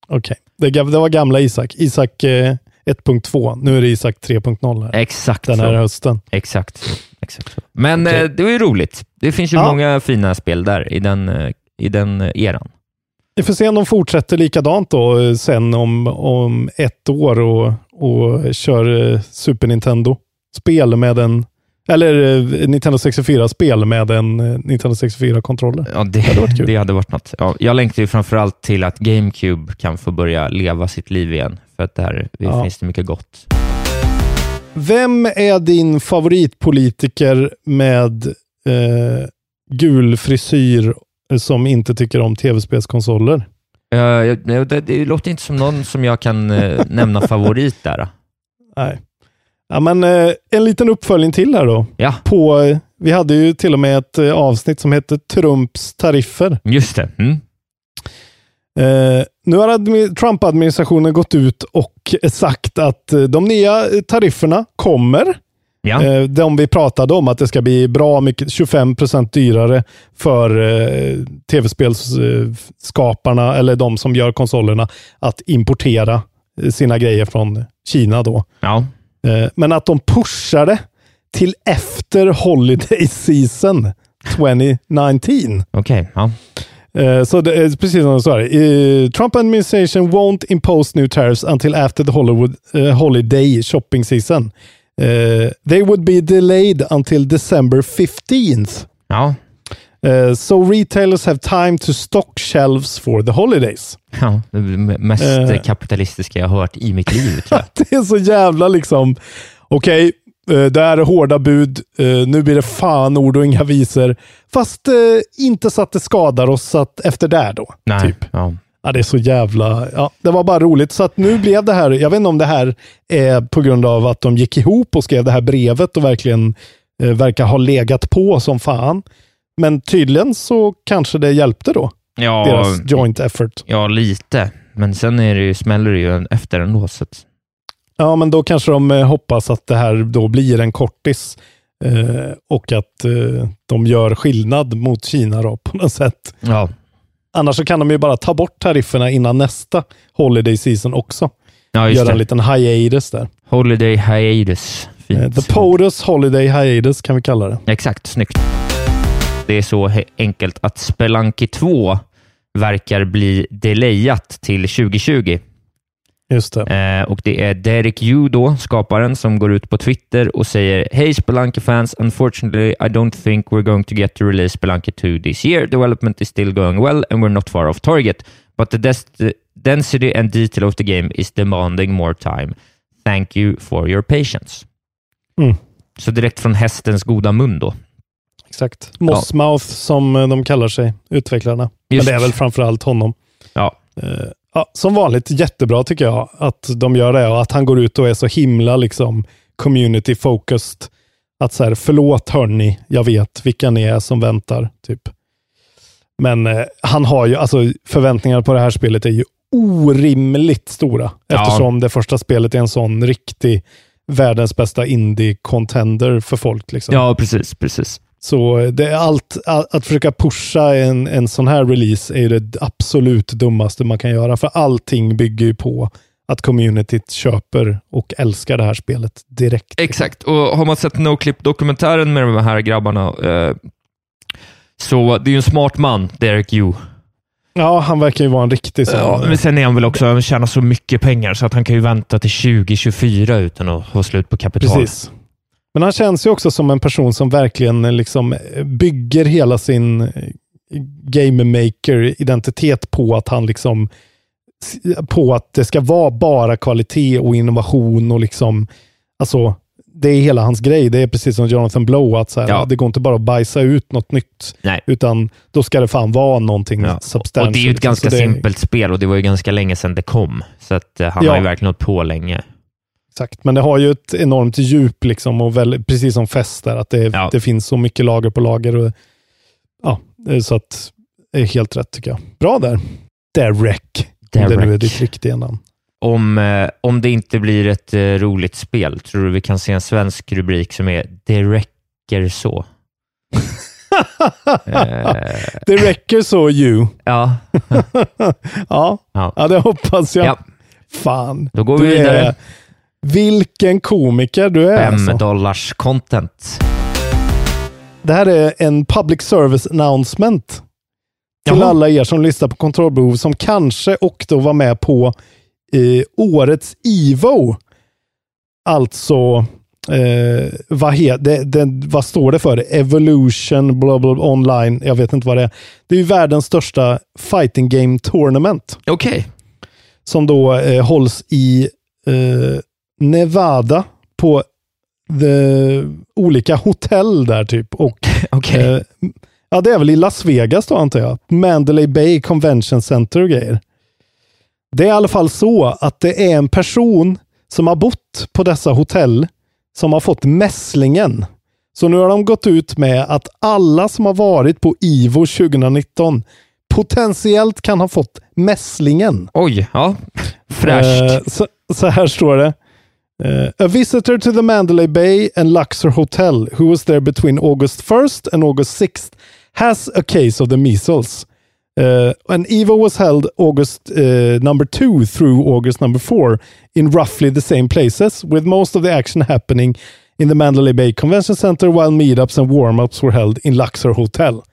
Speaker 2: Okej. Det, gav- det var gamla Isak. Isak eh, 1.2. Nu är det Isak 3.0 här.
Speaker 1: Exakt
Speaker 2: Den här
Speaker 1: så.
Speaker 2: hösten.
Speaker 1: Exakt så. Exakt så. Men
Speaker 2: Okej.
Speaker 1: eh, det var ju roligt. Det finns ju
Speaker 2: Ja.
Speaker 1: många fina spel där i den, eh, i den eh, eran.
Speaker 2: Vi får se om de fortsätter likadant då eh, sen om, om ett år och, och kör Super Nintendo-spel med en eller eh, Nintendo 64-spel med en eh, Nintendo 64-kontroller.
Speaker 1: Ja, det,
Speaker 2: hade varit kul. <laughs>
Speaker 1: det hade varit något. Ja, jag längtar ju framförallt till att GameCube kan få börja leva sitt liv igen, för att där
Speaker 2: Ja.
Speaker 1: finns det mycket gott.
Speaker 2: Vem är din favoritpolitiker med eh, gul frisyr som inte tycker om tv-spelskonsoler?
Speaker 1: Jag- det, det låter inte som någon som jag kan eh, nämna favorit där. <laughs>
Speaker 2: Nej. Ja, men, eh, en liten uppföljning till här då.
Speaker 1: Ja,
Speaker 2: På, eh, vi hade ju till och med ett eh, avsnitt som hette Trumps tariffer.
Speaker 1: just det. Mm.
Speaker 2: Nu har admi- Trump-administrationen gått ut och sagt att de nya tarifferna kommer.
Speaker 1: Ja.
Speaker 2: De vi pratade om, att det ska bli bra mycket, 25 procent dyrare för tv-spelsskaparna eller de som gör konsolerna att importera sina grejer från Kina. då.
Speaker 1: ja.
Speaker 2: Eh, men att de pushar det till efter Holiday Season 2019.
Speaker 1: Okej. Ja.
Speaker 2: Eh, Så det är precis som står här. Eh, Trump administration won't impose new tariffs until after the Hollywood, eh, holiday shopping season. Eh, they would be delayed until December 15th.
Speaker 1: Ja,
Speaker 2: Eh, so retailers have time to stock shelves for the holidays. <laughs>
Speaker 1: ja det mest
Speaker 2: Eh.
Speaker 1: kapitalistiska jag har hört i mitt liv. <laughs>
Speaker 2: Det är så jävla liksom, okej, eh, det här är hårda bud, nu blir det fan ord och inga visor. Fast inte så att det skadar oss att efter det då.
Speaker 1: Nej.
Speaker 2: Typ.
Speaker 1: Ja.
Speaker 2: Ja, det är så jävla... Ja, det var bara roligt. Så att nu blev det här, jag vet inte om det här är på grund av att de gick ihop och skrev det här brevet och verkligen verkar ha legat på som fan. Men tydligen så kanske det hjälpte då,
Speaker 1: Ja,
Speaker 2: deras joint effort.
Speaker 1: ja, lite. Men sen är det ju, smäller det ju en- efter ändå. Så att,
Speaker 2: Ja, men då kanske de eh, hoppas att det här då blir en kortis eh, och att eh, de gör skillnad mot Kina då, på något sätt.
Speaker 1: ja.
Speaker 2: Annars så kan de ju bara ta bort tarifferna innan nästa holiday season också.
Speaker 1: ja,
Speaker 2: Göra en
Speaker 1: det.
Speaker 2: liten hiatus där.
Speaker 1: Holiday hiatus.
Speaker 2: Eh,
Speaker 1: Fint.
Speaker 2: The POTUS Holiday Hiatus kan vi kalla det.
Speaker 1: Exakt, snyggt. Det är så enkelt att Spelunky 2 verkar bli delayat till 2020.
Speaker 2: Just det.
Speaker 1: Eh, och Det är Derek Yu, då, skaparen, som går ut på Twitter och säger Hey Spelunky fans, unfortunately I don't think we're going to get to release Spelunky 2 this year. Development is still going well and we're not far off target. But the density and detail of the game is demanding more time. Thank you for your patience.
Speaker 2: Mm.
Speaker 1: Så direkt från hästens goda mun då.
Speaker 2: Exakt. Mossmouth som eh, de kallar sig, utvecklarna.
Speaker 1: Just.
Speaker 2: Men det är väl framförallt honom.
Speaker 1: Ja,
Speaker 2: Eh, ja, som vanligt jättebra tycker jag att de gör det och att han går ut och är så himla liksom community focused. Att så här, förlåt hörni, jag vet vilka ni är som väntar. typ. Men eh, han har ju, alltså förväntningarna på det här spelet är ju orimligt stora.
Speaker 1: Ja.
Speaker 2: Eftersom det första spelet är en sån riktig världens bästa indie-contender för folk. Liksom.
Speaker 1: ja precis. precis.
Speaker 2: Så det är allt, att, att försöka pusha en, en sån här release är ju det absolut dummaste man kan göra. För allting bygger ju på att communityt köper och älskar det här spelet direkt.
Speaker 1: Exakt, och har man sett NoClip-dokumentären med de här grabbarna, eh, så det är ju en smart man, Derek Yu.
Speaker 2: Ja, han verkar ju vara en riktig sån.
Speaker 1: Ja, men sen är han väl också, han tjänar så mycket pengar så att han kan ju vänta till 2024 utan att ha slut på kapital.
Speaker 2: Precis. Men han känns ju också som en person som verkligen eh, liksom eh, bygger hela sin eh, game maker-identitet på att han liksom på att det ska vara bara kvalitet och innovation och liksom alltså det är hela hans grej. Det är precis som Jonathan Blow, att så här,
Speaker 1: Ja.
Speaker 2: det går inte bara att bajsa ut något nytt,
Speaker 1: Nej.
Speaker 2: utan då ska det fan vara någonting
Speaker 1: Ja.
Speaker 2: substantial.
Speaker 1: Och det är ju ett ganska
Speaker 2: det,
Speaker 1: simpelt spel och det var ju ganska länge sedan det kom. Så att, han
Speaker 2: Ja.
Speaker 1: har ju verkligen hållit på länge.
Speaker 2: Exakt, men det har ju ett enormt djup, liksom, och väl, precis som fest där, att det,
Speaker 1: Ja.
Speaker 2: det finns så mycket lager på lager. Och, ja, eh, så att det är helt rätt tycker jag. Bra där. Derek, om det nu är
Speaker 1: Derek.
Speaker 2: ditt riktiga namn.
Speaker 1: Om, eh, om det inte blir ett eh, roligt spel, tror du vi kan se en svensk rubrik som är Det räcker så? <laughs> eh,
Speaker 2: Det räcker så you.
Speaker 1: ja, <laughs>
Speaker 2: ja,
Speaker 1: Ja.
Speaker 2: ja, det hoppas jag.
Speaker 1: ja,
Speaker 2: Fan.
Speaker 1: då går vi
Speaker 2: Du är-
Speaker 1: vidare.
Speaker 2: Vilken komiker du är.
Speaker 1: Fem
Speaker 2: Alltså.
Speaker 1: dollars content.
Speaker 2: Det här är en public service announcement till
Speaker 1: Jaha.
Speaker 2: alla er som lyssnar på kontrollbehov som kanske och då var med på eh, årets Ivo. Alltså, eh, vad, he, det, det, vad står det för? Evolution blah, blah, online. Jag vet inte vad det är. Det är ju världens största fighting game tournament
Speaker 1: Okej.
Speaker 2: som då eh, hålls i eh, Nevada på the, olika hotell där typ. Och <laughs>
Speaker 1: Okej.
Speaker 2: Eh, ja, det är väl i Las Vegas då antar jag. Mandalay Bay Convention Center och grejer. Det är i alla fall så att det är en person som har bott på dessa hotell som har fått mässlingen. Så nu har de gått ut med att alla som har varit på IVO 2019 potentiellt kan ha fått mässlingen.
Speaker 1: Oj, ja. Fräscht.
Speaker 2: Eh, så, så här står det. Eh, a visitor to the Mandalay Bay and Luxor Hotel who was there between August 1st and August 6th has a case of the measles. Uh, and Evo was held August uh, number two through August number four in roughly the same places, with most of the action happening in the Mandalay Bay Convention Center while meetups and warm-ups were held in Luxor Hotel.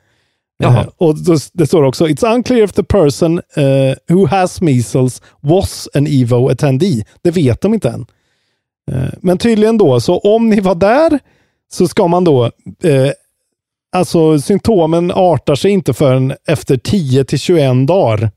Speaker 2: Eh, och det står också, it's unclear if the person eh, who has measles was an Evo attendee. Det vet de inte än. Eh, Men tydligen då, så om ni var där så ska man då, eh, alltså symptomen artar sig inte förrän efter 10 till 21 dagar.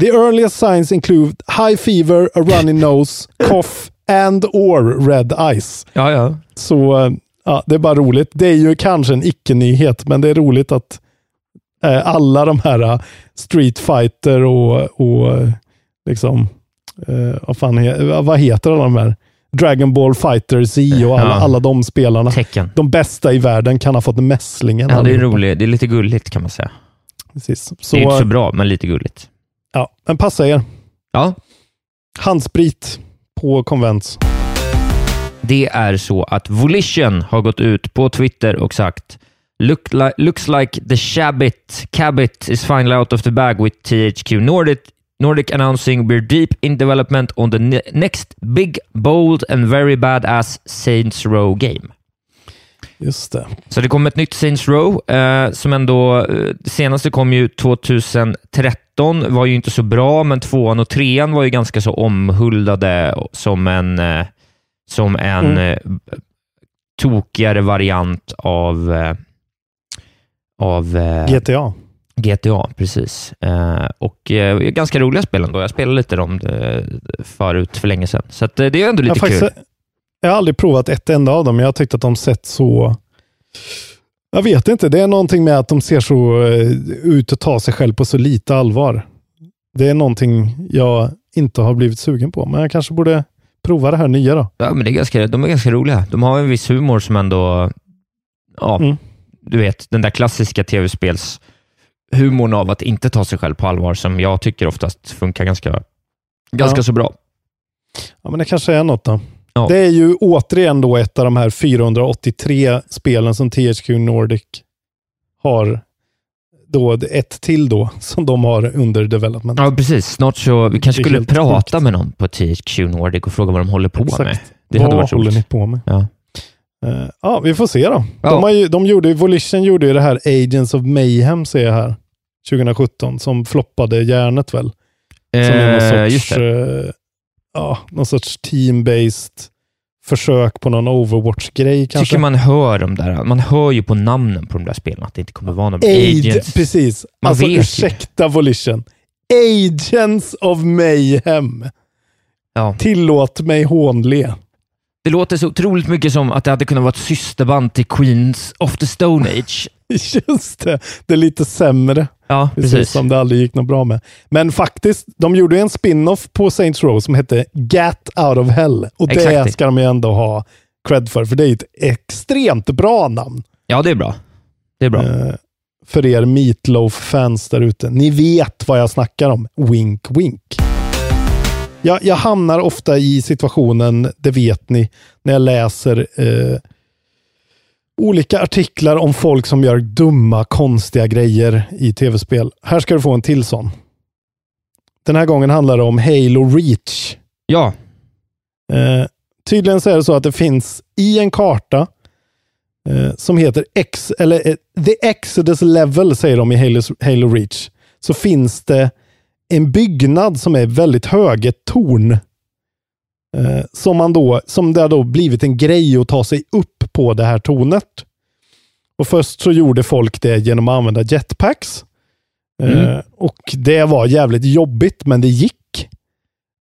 Speaker 2: The earliest signs include high fever, a runny nose, <laughs> cough and or red eyes.
Speaker 1: Ja, ja.
Speaker 2: Så eh, ja, det är bara roligt. Det är ju kanske en icke-nyhet, men det är roligt att eh, alla de här eh, Street Fighter och, och liksom, eh, vad, fan vad heter alla de här? Dragon Ball Fighter Z och alla,
Speaker 1: Ja.
Speaker 2: alla de spelarna.
Speaker 1: Tecken.
Speaker 2: De bästa i världen kan ha fått mässlingen.
Speaker 1: Ja, det är roligt. Det är lite gulligt kan man säga.
Speaker 2: Precis.
Speaker 1: det är inte
Speaker 2: Så,
Speaker 1: så bra, men lite gulligt.
Speaker 2: ja, men passa er.
Speaker 1: Ja,
Speaker 2: Handsprit på konvents.
Speaker 1: det är så att Volition har gått ut på Twitter och sagt Look li looks like the Shabit Cabit is finally out of the bag with THQ Nordic, Nordic announcing we're deep in development on the ne next big, bold and very badass Saints Row game.
Speaker 2: Just det.
Speaker 1: Så det kom ett nytt Saints Row eh, som ändå, eh, det senaste kom ju 2013, var ju inte så bra, men tvåan och trean var ju ganska så omhuldade som en, eh, som en
Speaker 2: Mm.
Speaker 1: eh, tokigare variant av, eh, av eh,
Speaker 2: GTA.
Speaker 1: GTA. Precis. Eh, och eh, ganska roliga spel ändå. Jag spelade lite om det förut för länge sedan, så att, eh, det är ändå
Speaker 2: Jag
Speaker 1: lite
Speaker 2: har,
Speaker 1: kul.
Speaker 2: faktiskt, jag har aldrig provat ett enda av dem, men jag har tyckt att de sett så... Jag vet inte, det är någonting med att de ser så eh, ut att ta sig själv på så lite allvar. Det är någonting jag inte har blivit sugen på, men jag kanske borde prova det här nya då.
Speaker 1: Ja, men det är ganska, de är ganska roliga. De har en viss humor som ändå... Ja,
Speaker 2: Mm.
Speaker 1: du vet, den där klassiska tv-spels humorn av att inte ta sig själv på allvar som jag tycker oftast funkar ganska, ganska
Speaker 2: Ja.
Speaker 1: så bra.
Speaker 2: Ja, men det kanske är något då.
Speaker 1: Ja.
Speaker 2: Det är ju återigen då ett av de här 483 spelen som THQ Nordic har. Då ett till då, som de har under development.
Speaker 1: Ja, precis. Snart så... Vi kanske skulle prata
Speaker 2: sjukt.
Speaker 1: med någon på THQ Nordic och fråga vad de håller på
Speaker 2: Exakt.
Speaker 1: med. Det hade
Speaker 2: Vad
Speaker 1: varit
Speaker 2: håller ni på med?
Speaker 1: Ja.
Speaker 2: Eh, ja, vi får se då.
Speaker 1: Ja.
Speaker 2: De, ju, de gjorde, Volition gjorde ju det här Agents of Mayhem, ser jag här, 2017, som floppade järnet väl. Som är någon
Speaker 1: Eh,
Speaker 2: sorts, eh, ja, någon sorts team-based försök på någon Overwatch-grej kanske.
Speaker 1: tycker man hör de där. Man hör ju på namnen på de där spelen att det inte kommer vara någon
Speaker 2: Aid,
Speaker 1: agents.
Speaker 2: precis.
Speaker 1: Man
Speaker 2: alltså
Speaker 1: vet ju.
Speaker 2: ursäkta Volition. Agents of Mayhem.
Speaker 1: Ja.
Speaker 2: Tillåt mig hånle.
Speaker 1: Det låter så otroligt mycket som att det hade kunnat vara ett systerband till Queens of the Stone Age. <laughs>
Speaker 2: Just det, det är lite sämre.
Speaker 1: Ja,
Speaker 2: Precis,
Speaker 1: precis.
Speaker 2: som det aldrig gick något bra med. Men faktiskt, de gjorde en spin-off på Saints Row som hette Gat Out of Hell. Och det
Speaker 1: Exakt.
Speaker 2: ska de ju ändå ha cred för, för det är ett extremt bra namn.
Speaker 1: Ja, det är bra. Det är bra.
Speaker 2: Eh, för er Meatloaf-fans där ute. Ni vet vad jag snackar om. Wink, wink. Jag, jag hamnar ofta i situationen, det vet ni, när jag läser eh, olika artiklar om folk som gör dumma, konstiga grejer i tv-spel. Här ska du få en till sån. Den här gången handlar det om Halo Reach.
Speaker 1: Ja,
Speaker 2: Eh, tydligen så är det så att det finns i en karta eh, som heter X, eller eh, The Exodus Level säger de i Halo, Halo Reach. Så finns det en byggnad som är väldigt hög, ett torn. Eh, som, man då, som det har då blivit en grej att ta sig upp på det här tornet. Och först så gjorde folk det genom att använda jetpacks. Eh,
Speaker 1: Mm.
Speaker 2: och det var jävligt jobbigt, men det gick.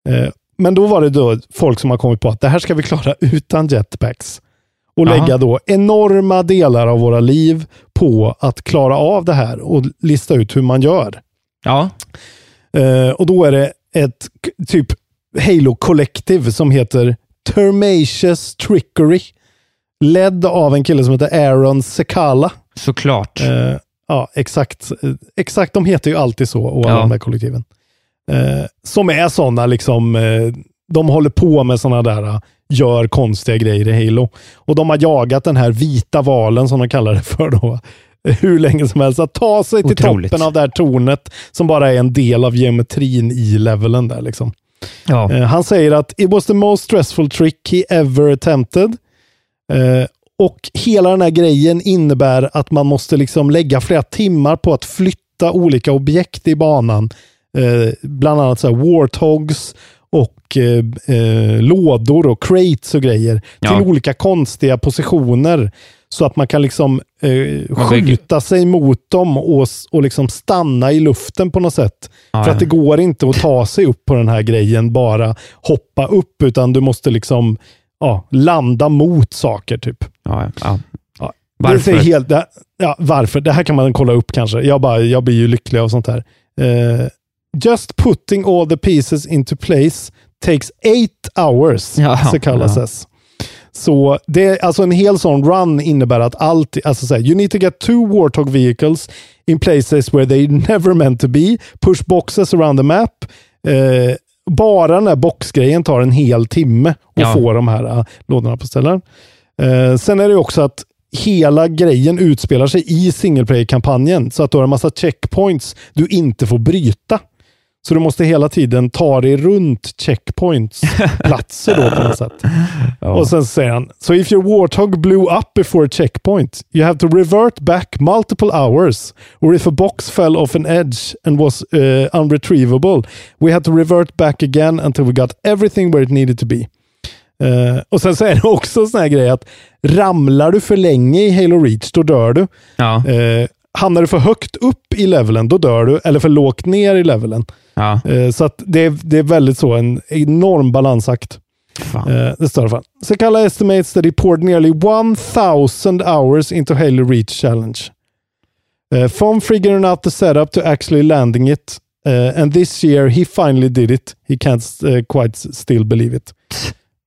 Speaker 2: Eh, men då var det då folk som har kommit på att det här ska vi klara <laughs> utan jetpacks. Och
Speaker 1: Aha.
Speaker 2: lägga då enorma delar av våra liv på att klara av det här och lista ut hur man gör.
Speaker 1: ja.
Speaker 2: Eh, och då är det ett typ Halo Collective som heter Termacious Trickery. Ledd av en kille som heter Aaron Sekala.
Speaker 1: såklart.
Speaker 2: Eh, ja, exakt. Exakt, de heter ju alltid så, och alla
Speaker 1: Ja.
Speaker 2: de här kollektiven. Eh, som är sådana, liksom, eh, de håller på med sådana där, eh, gör konstiga grejer i Halo. Och de har jagat den här vita valen, som de kallar det för då, <laughs> hur länge som helst. Att ta sig till
Speaker 1: Otroligt.
Speaker 2: toppen av det här tornet, som bara är en del av geometrin i levelen där. Liksom.
Speaker 1: ja.
Speaker 2: Eh, han säger att it was the most stressful trick he ever attempted. Eh, och hela den här grejen innebär att man måste liksom lägga flera timmar på att flytta olika objekt i banan. Eh, bland annat så här warthogs och eh, eh, lådor och crates och grejer
Speaker 1: Ja.
Speaker 2: till olika konstiga positioner. Så att man kan liksom eh, skjuta sig mot dem och, och liksom stanna i luften på något sätt.
Speaker 1: Ja,
Speaker 2: För att det går inte att ta sig upp på den här grejen, bara hoppa upp, utan du måste liksom ja, landa mot saker typ.
Speaker 1: Ja, ja.
Speaker 2: Ja.
Speaker 1: Varför?
Speaker 2: Det är helt, det, ja, varför? Det här kan man kolla upp kanske. Jag, bara, jag blir ju lycklig av sånt här. Eh, just putting all the pieces into place takes eight hours,
Speaker 1: Ja,
Speaker 2: så kallas
Speaker 1: ja.
Speaker 2: det. Så det är alltså en hel sån run innebär att allt, alltså så här, you need to get two Warthog vehicles in places where they never meant to be, push boxes around the map. Eh, bara den här boxgrejen tar en hel timme att
Speaker 1: Ja.
Speaker 2: få de här eh, lådorna på ställen. Eh, sen är det också att hela grejen utspelar sig i single player-kampanjen. Så att du har en massa checkpoints du inte får bryta. Så du måste hela tiden ta dig runt checkpoints, <laughs> platser då på något sätt. Och sen säger han, so if your warthog blew up before a checkpoint, you have to revert back multiple hours. Or if a box fell off an edge and was uh, unretrievable, we had to revert back again until we got everything where it needed to be. Eh, och sen så är det också en sån här grej att ramlar du för länge i Halo Reach, då dör du.
Speaker 1: Ja,
Speaker 2: Eh, hamnar du för högt upp i levelen, då dör du. Eller för lågt ner i levelen.
Speaker 1: Ja.
Speaker 2: Eh, så att det, är, det är väldigt så, en enorm balansakt.
Speaker 1: Fan.
Speaker 2: Uh, det står i alla fall. Sekala estimates that he poured nearly 1000 hours into Halo Reach Challenge. Uh, from figuring out the setup to actually landing it. Uh, and this year he finally did it. He can't uh, quite still believe it.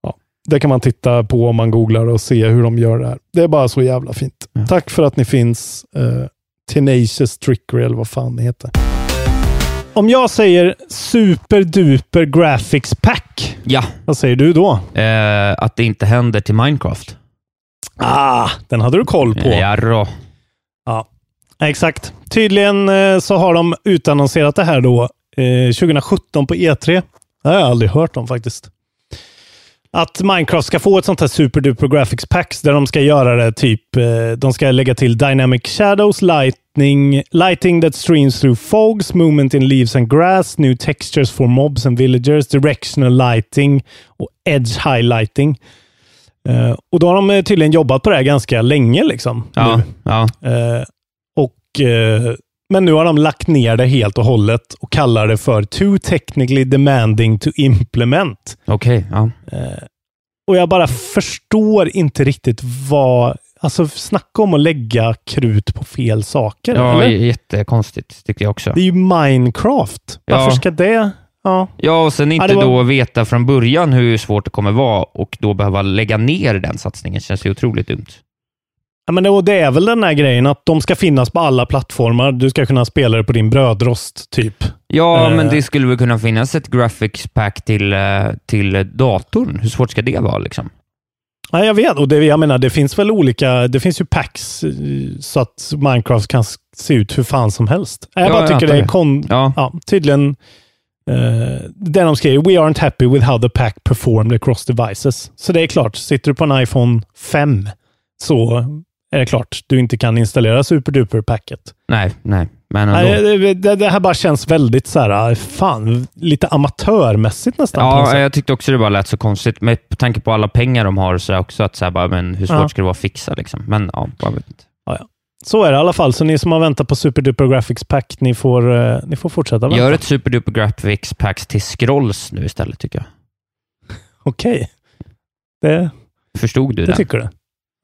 Speaker 2: Ja, det kan man titta på om man googlar och se hur de gör det här. Det är bara så jävla fint.
Speaker 1: Ja.
Speaker 2: Tack för att ni finns. Tenacious Trickery eller vad fan det heter. Om jag säger superduper graphics pack,
Speaker 1: ja.
Speaker 2: vad säger du då?
Speaker 1: Eh, att det inte händer till Minecraft.
Speaker 2: Ah, den hade du koll på.
Speaker 1: Jarrå.
Speaker 2: Ja, exakt. Tydligen eh, så har de utannonserat det här då eh, 2017 på E3. Det har jag aldrig hört om faktiskt. Att Minecraft ska få ett sånt här superduper graphics packs där de ska göra det typ, eh, de ska lägga till dynamic shadows, lightning, lighting that streams through fogs, movement in leaves and grass, new textures for mobs and villagers, directional lighting och edge highlighting. Eh, och då har de eh, tydligen jobbat på det här ganska länge liksom.
Speaker 1: Ja, ja.
Speaker 2: Eh, och, eh, men nu har de lagt ner det helt och hållet och kallar det för too technically demanding to implement.
Speaker 1: okej. ja.
Speaker 2: Och jag bara förstår inte riktigt vad... Alltså snacka om att lägga krut på fel saker.
Speaker 1: Ja,
Speaker 2: eller?
Speaker 1: jättekonstigt tycker jag också.
Speaker 2: Det är ju Minecraft. Varför
Speaker 1: Ja.
Speaker 2: ska det... Ja.
Speaker 1: Ja, och sen inte
Speaker 2: det var-
Speaker 1: då veta från början hur svårt det kommer vara och då behöva lägga ner den satsningen känns ju otroligt dumt.
Speaker 2: Ja, men det, det är väl den här grejen att de ska finnas på alla plattformar. Du ska kunna spela det på din brödrost, typ.
Speaker 1: Ja,
Speaker 2: Eh.
Speaker 1: men det skulle väl kunna finnas ett graphics pack till, eh, till datorn. Hur svårt ska det vara? Liksom?
Speaker 2: Ja, jag vet. Och det, jag menar, det finns väl olika... Det finns ju packs eh, så att Minecraft kan se ut hur fan som helst. Jag
Speaker 1: Ja,
Speaker 2: bara tycker det är kon...
Speaker 1: Ja.
Speaker 2: Ja, tydligen... Uh, det de skriver, we aren't happy with how the pack performed across devices. Så det är klart, sitter du på en iPhone 5 så är det klart du inte kan installera superduper-packet.
Speaker 1: Nej, nej, men.
Speaker 2: Nej, det, det, här bara känns väldigt så här, fan, lite amatörmässigt nästan.
Speaker 1: Ja, jag tyckte också det bara lät så konstigt, med tanke på alla pengar de har, så också att så här, bara, men hur svårt
Speaker 2: Ja.
Speaker 1: ska det vara att fixa? Liksom? Men ja, jag vet inte.
Speaker 2: Så är det i alla fall. Så ni som har väntat på superduper graphics pack, ni får, eh, ni får fortsätta vänta.
Speaker 1: Gör ett superduper graphics packs till scrolls nu istället, tycker jag. <laughs>
Speaker 2: Okej. Det,
Speaker 1: Förstod du
Speaker 2: det
Speaker 1: det?
Speaker 2: tycker du?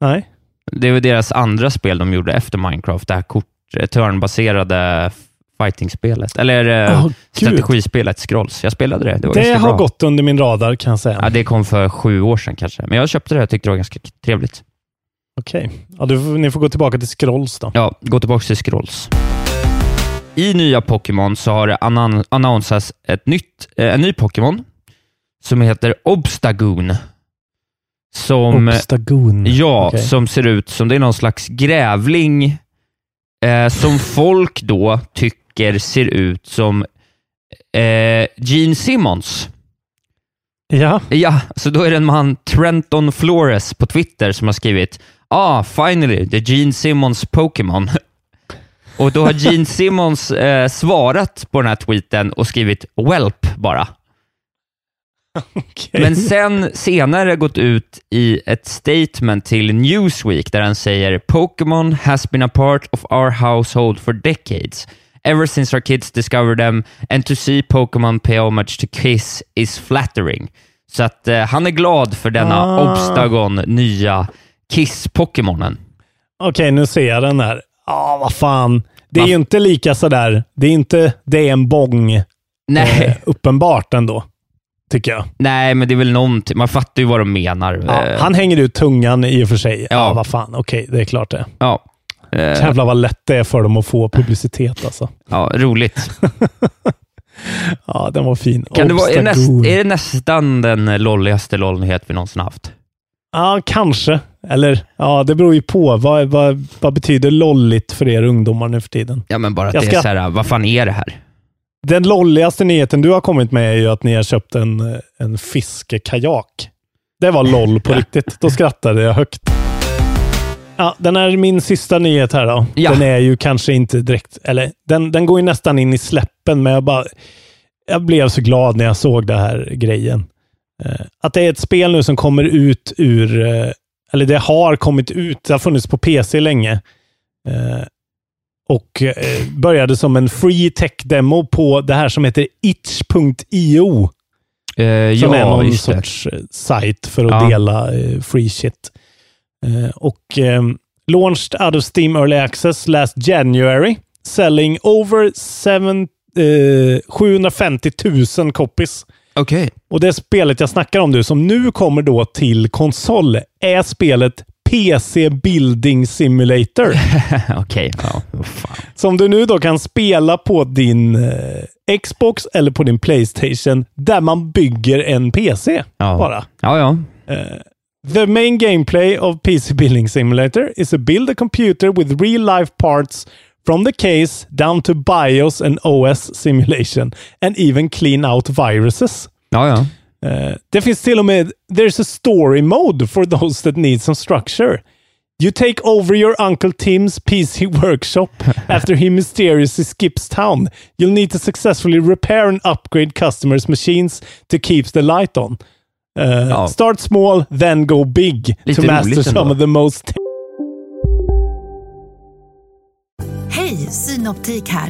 Speaker 2: Nej.
Speaker 1: Det var deras andra spel de gjorde efter Minecraft, det här kort, turnbaserade fighting-spelet. Eller eh,
Speaker 2: gud.
Speaker 1: strategispelet Scrolls. Jag spelade det. Det, var
Speaker 2: Det har
Speaker 1: bra.
Speaker 2: gått under min radar kan jag säga.
Speaker 1: Ja, det kom för sju år sedan kanske, men jag köpte det och tyckte det var ganska trevligt.
Speaker 2: Okej. Ja, du, får- ni får gå tillbaka till scrolls då.
Speaker 1: Ja, gå tillbaka till Scrolls. I nya Pokémon så har det annon- annonsats ett nytt, eh, en ny Pokémon som heter Obstagoon. Som,
Speaker 2: Obstagoon.
Speaker 1: ja,
Speaker 2: Okej.
Speaker 1: som ser ut som det är någon slags grävling eh, som folk då tycker ser ut som eh, Gene Simmons.
Speaker 2: Ja.
Speaker 1: Ja, så då är det en man, Trenton Flores på Twitter, som har skrivit Ah, finally, the Gene Simmons Pokémon. Och då har Gene <laughs> Simmons eh, svarat på den här tweeten och skrivit Welp bara. Men sen senare gått ut i ett statement till Newsweek där han säger “Pokémon has been a part of our household for decades. Ever since our kids discovered them and to see Pokémon pay homage to Kiss is flattering.” Så att eh, han är glad för denna
Speaker 2: Ah.
Speaker 1: Obstagon nya Kiss-Pokémonen.
Speaker 2: Okej, nu ser jag den här. Ja, vad fan. Det är
Speaker 1: Va?
Speaker 2: ju inte lika sådär. Det är inte det är en bång
Speaker 1: Nej,
Speaker 2: eh, uppenbart ändå. Tycker jag.
Speaker 1: nej, men det är väl någonting. Man fattar ju vad de menar.
Speaker 2: Ja,
Speaker 1: Eh,
Speaker 2: han hänger ut tungan i och för sig. Ja,
Speaker 1: Ja.
Speaker 2: vad fan. Okej, det är klart det.
Speaker 1: ja. Eh,
Speaker 2: Jävlar vad lätt det är för dem att få publicitet alltså. <laughs>
Speaker 1: ja, roligt. <laughs>
Speaker 2: Ja, den var fin.
Speaker 1: Kan det vara, är, det näst, är det nästan den lolligaste lollnyhet vi någonsin haft?
Speaker 2: Ja, kanske. Eller, ja, det beror ju på. Vad, vad, vad betyder lolligt för er ungdomar nu för tiden?
Speaker 1: Ja, men bara att
Speaker 2: Jag
Speaker 1: det är så här, vad fan är det här?
Speaker 2: Den lolligaste nyheten du har kommit med är ju att ni har köpt en, eh, en fiskekajak. Det var loll på riktigt. Då skrattade jag högt. Ja, den är min sista nyhet här då.
Speaker 1: Ja.
Speaker 2: Den är ju kanske inte direkt, eller den, den går ju nästan in i släppen, men jag bara, jag blev så glad när jag såg det här grejen. Eh, att det är ett spel nu som kommer ut ur, eh, eller det har kommit ut, det har funnits på PC länge. Och eh, började som en free tech-demo på det här som heter itch.io.
Speaker 1: Eh,
Speaker 2: Som är
Speaker 1: ja,
Speaker 2: någon
Speaker 1: just det.
Speaker 2: sorts eh, sajt för att
Speaker 1: Ja.
Speaker 2: dela eh, free shit. Eh, och eh, launched out of Steam Early Access last January. Selling over seven, eh, 750 000 copies.
Speaker 1: Okej.
Speaker 2: Och det spelet jag snackar om nu, som nu kommer då till konsol, är spelet PC Building Simulator. <laughs>
Speaker 1: Okej, vad fan.
Speaker 2: Som du nu då kan spela på din eh, Xbox eller på din Playstation, där man bygger en PC
Speaker 1: Ja.
Speaker 2: bara.
Speaker 1: Ja, ja.
Speaker 2: The main gameplay of PC Building Simulator is to build a computer with real-life parts from the case down to BIOS and OS simulation and even clean out viruses.
Speaker 1: Ja, ja.
Speaker 2: Eh, det finns till och med, there's a story mode for those that need some structure. You take over your Uncle Tim's PC workshop <laughs> after he mysteriously skips town. You'll need to successfully repair and upgrade customers' machines to keep the light on. Eh,
Speaker 1: Ja.
Speaker 2: Start small, then go big
Speaker 1: Lite
Speaker 2: to master some
Speaker 1: ändå.
Speaker 2: of the most
Speaker 3: Hej, Synoptik här.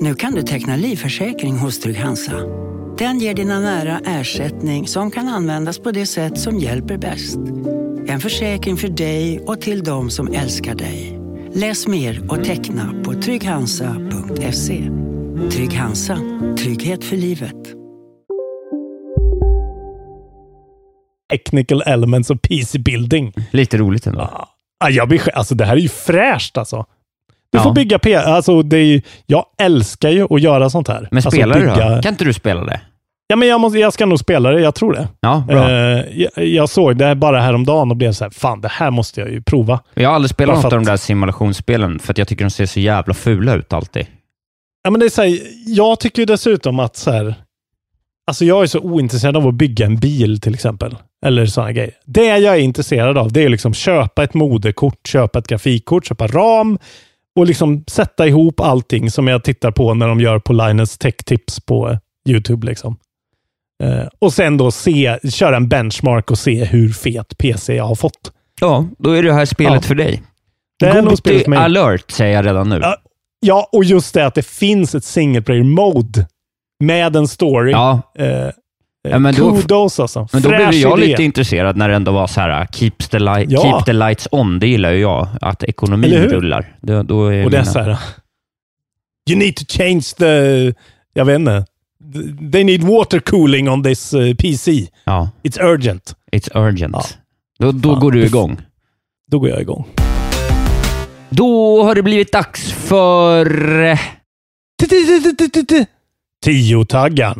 Speaker 4: Nu kan du teckna livförsäkring hos Trygg-Hansa. Den ger dina nära ersättning som kan användas på det sätt som hjälper bäst. En försäkring för dig och till de som älskar dig. Läs mer och teckna på trygghansa.se. Trygg Hansa. Trygghet för livet.
Speaker 2: technical elements of PC building.
Speaker 1: Lite roligt ändå.
Speaker 2: Ah, jag blir, alltså det här är ju fräscht alltså. Du
Speaker 1: Ja.
Speaker 2: får bygga P... Alltså det är ju, jag älskar ju att göra sånt här.
Speaker 1: Men
Speaker 2: alltså,
Speaker 1: spelar du
Speaker 2: bygga-
Speaker 1: då? Kan inte du spela det?
Speaker 2: Ja, men jag, måste, jag ska nog spela det. Jag tror det.
Speaker 1: Ja, bra.
Speaker 2: Eh, jag, jag såg det bara häromdagen och blev så här, fan det här måste jag ju prova.
Speaker 1: Jag har aldrig spelat
Speaker 2: bara
Speaker 1: något
Speaker 2: för
Speaker 1: av de
Speaker 2: att-
Speaker 1: där simulationsspelen, för att jag tycker de ser så jävla fula ut alltid.
Speaker 2: Ja, men det är så här, jag tycker ju dessutom att så här, alltså jag är så ointresserad av att bygga en bil till exempel. Eller sådana grejer. Det jag är intresserad av, det är liksom köpa ett moderkort, köpa ett grafikkort, köpa ram och liksom sätta ihop allting som jag tittar på när de gör på Linus Tech Tips på YouTube. Liksom. Eh, och sen då se, köra en benchmark och se hur fet PC jag har fått.
Speaker 1: Ja, då är det här spelet
Speaker 2: Ja.
Speaker 1: för dig.
Speaker 2: Det är nog spelet för mig.
Speaker 1: alert, säger jag redan nu.
Speaker 2: Ja, Ja, och just det att det finns ett single player mode med en story.
Speaker 1: Ja.
Speaker 2: Eh,
Speaker 1: Ja, men då-
Speaker 2: Kudos alltså.
Speaker 1: Men då blev jag
Speaker 2: idé.
Speaker 1: lite intresserad när det ändå var så här, uh, keeps the light,
Speaker 2: Ja.
Speaker 1: keep the lights on. Det gillar ju jag, att ekonomin rullar. Då, då
Speaker 2: Och det är
Speaker 1: mina-
Speaker 2: så här. You need to change the... Jag vet inte. They need water cooling on this eh, PC.
Speaker 1: Ja,
Speaker 2: It's urgent.
Speaker 1: it's urgent.
Speaker 2: Ja.
Speaker 1: Då, då går du igång.
Speaker 2: Då går jag igång.
Speaker 1: Då har det blivit dags för...
Speaker 2: Tio-taggan.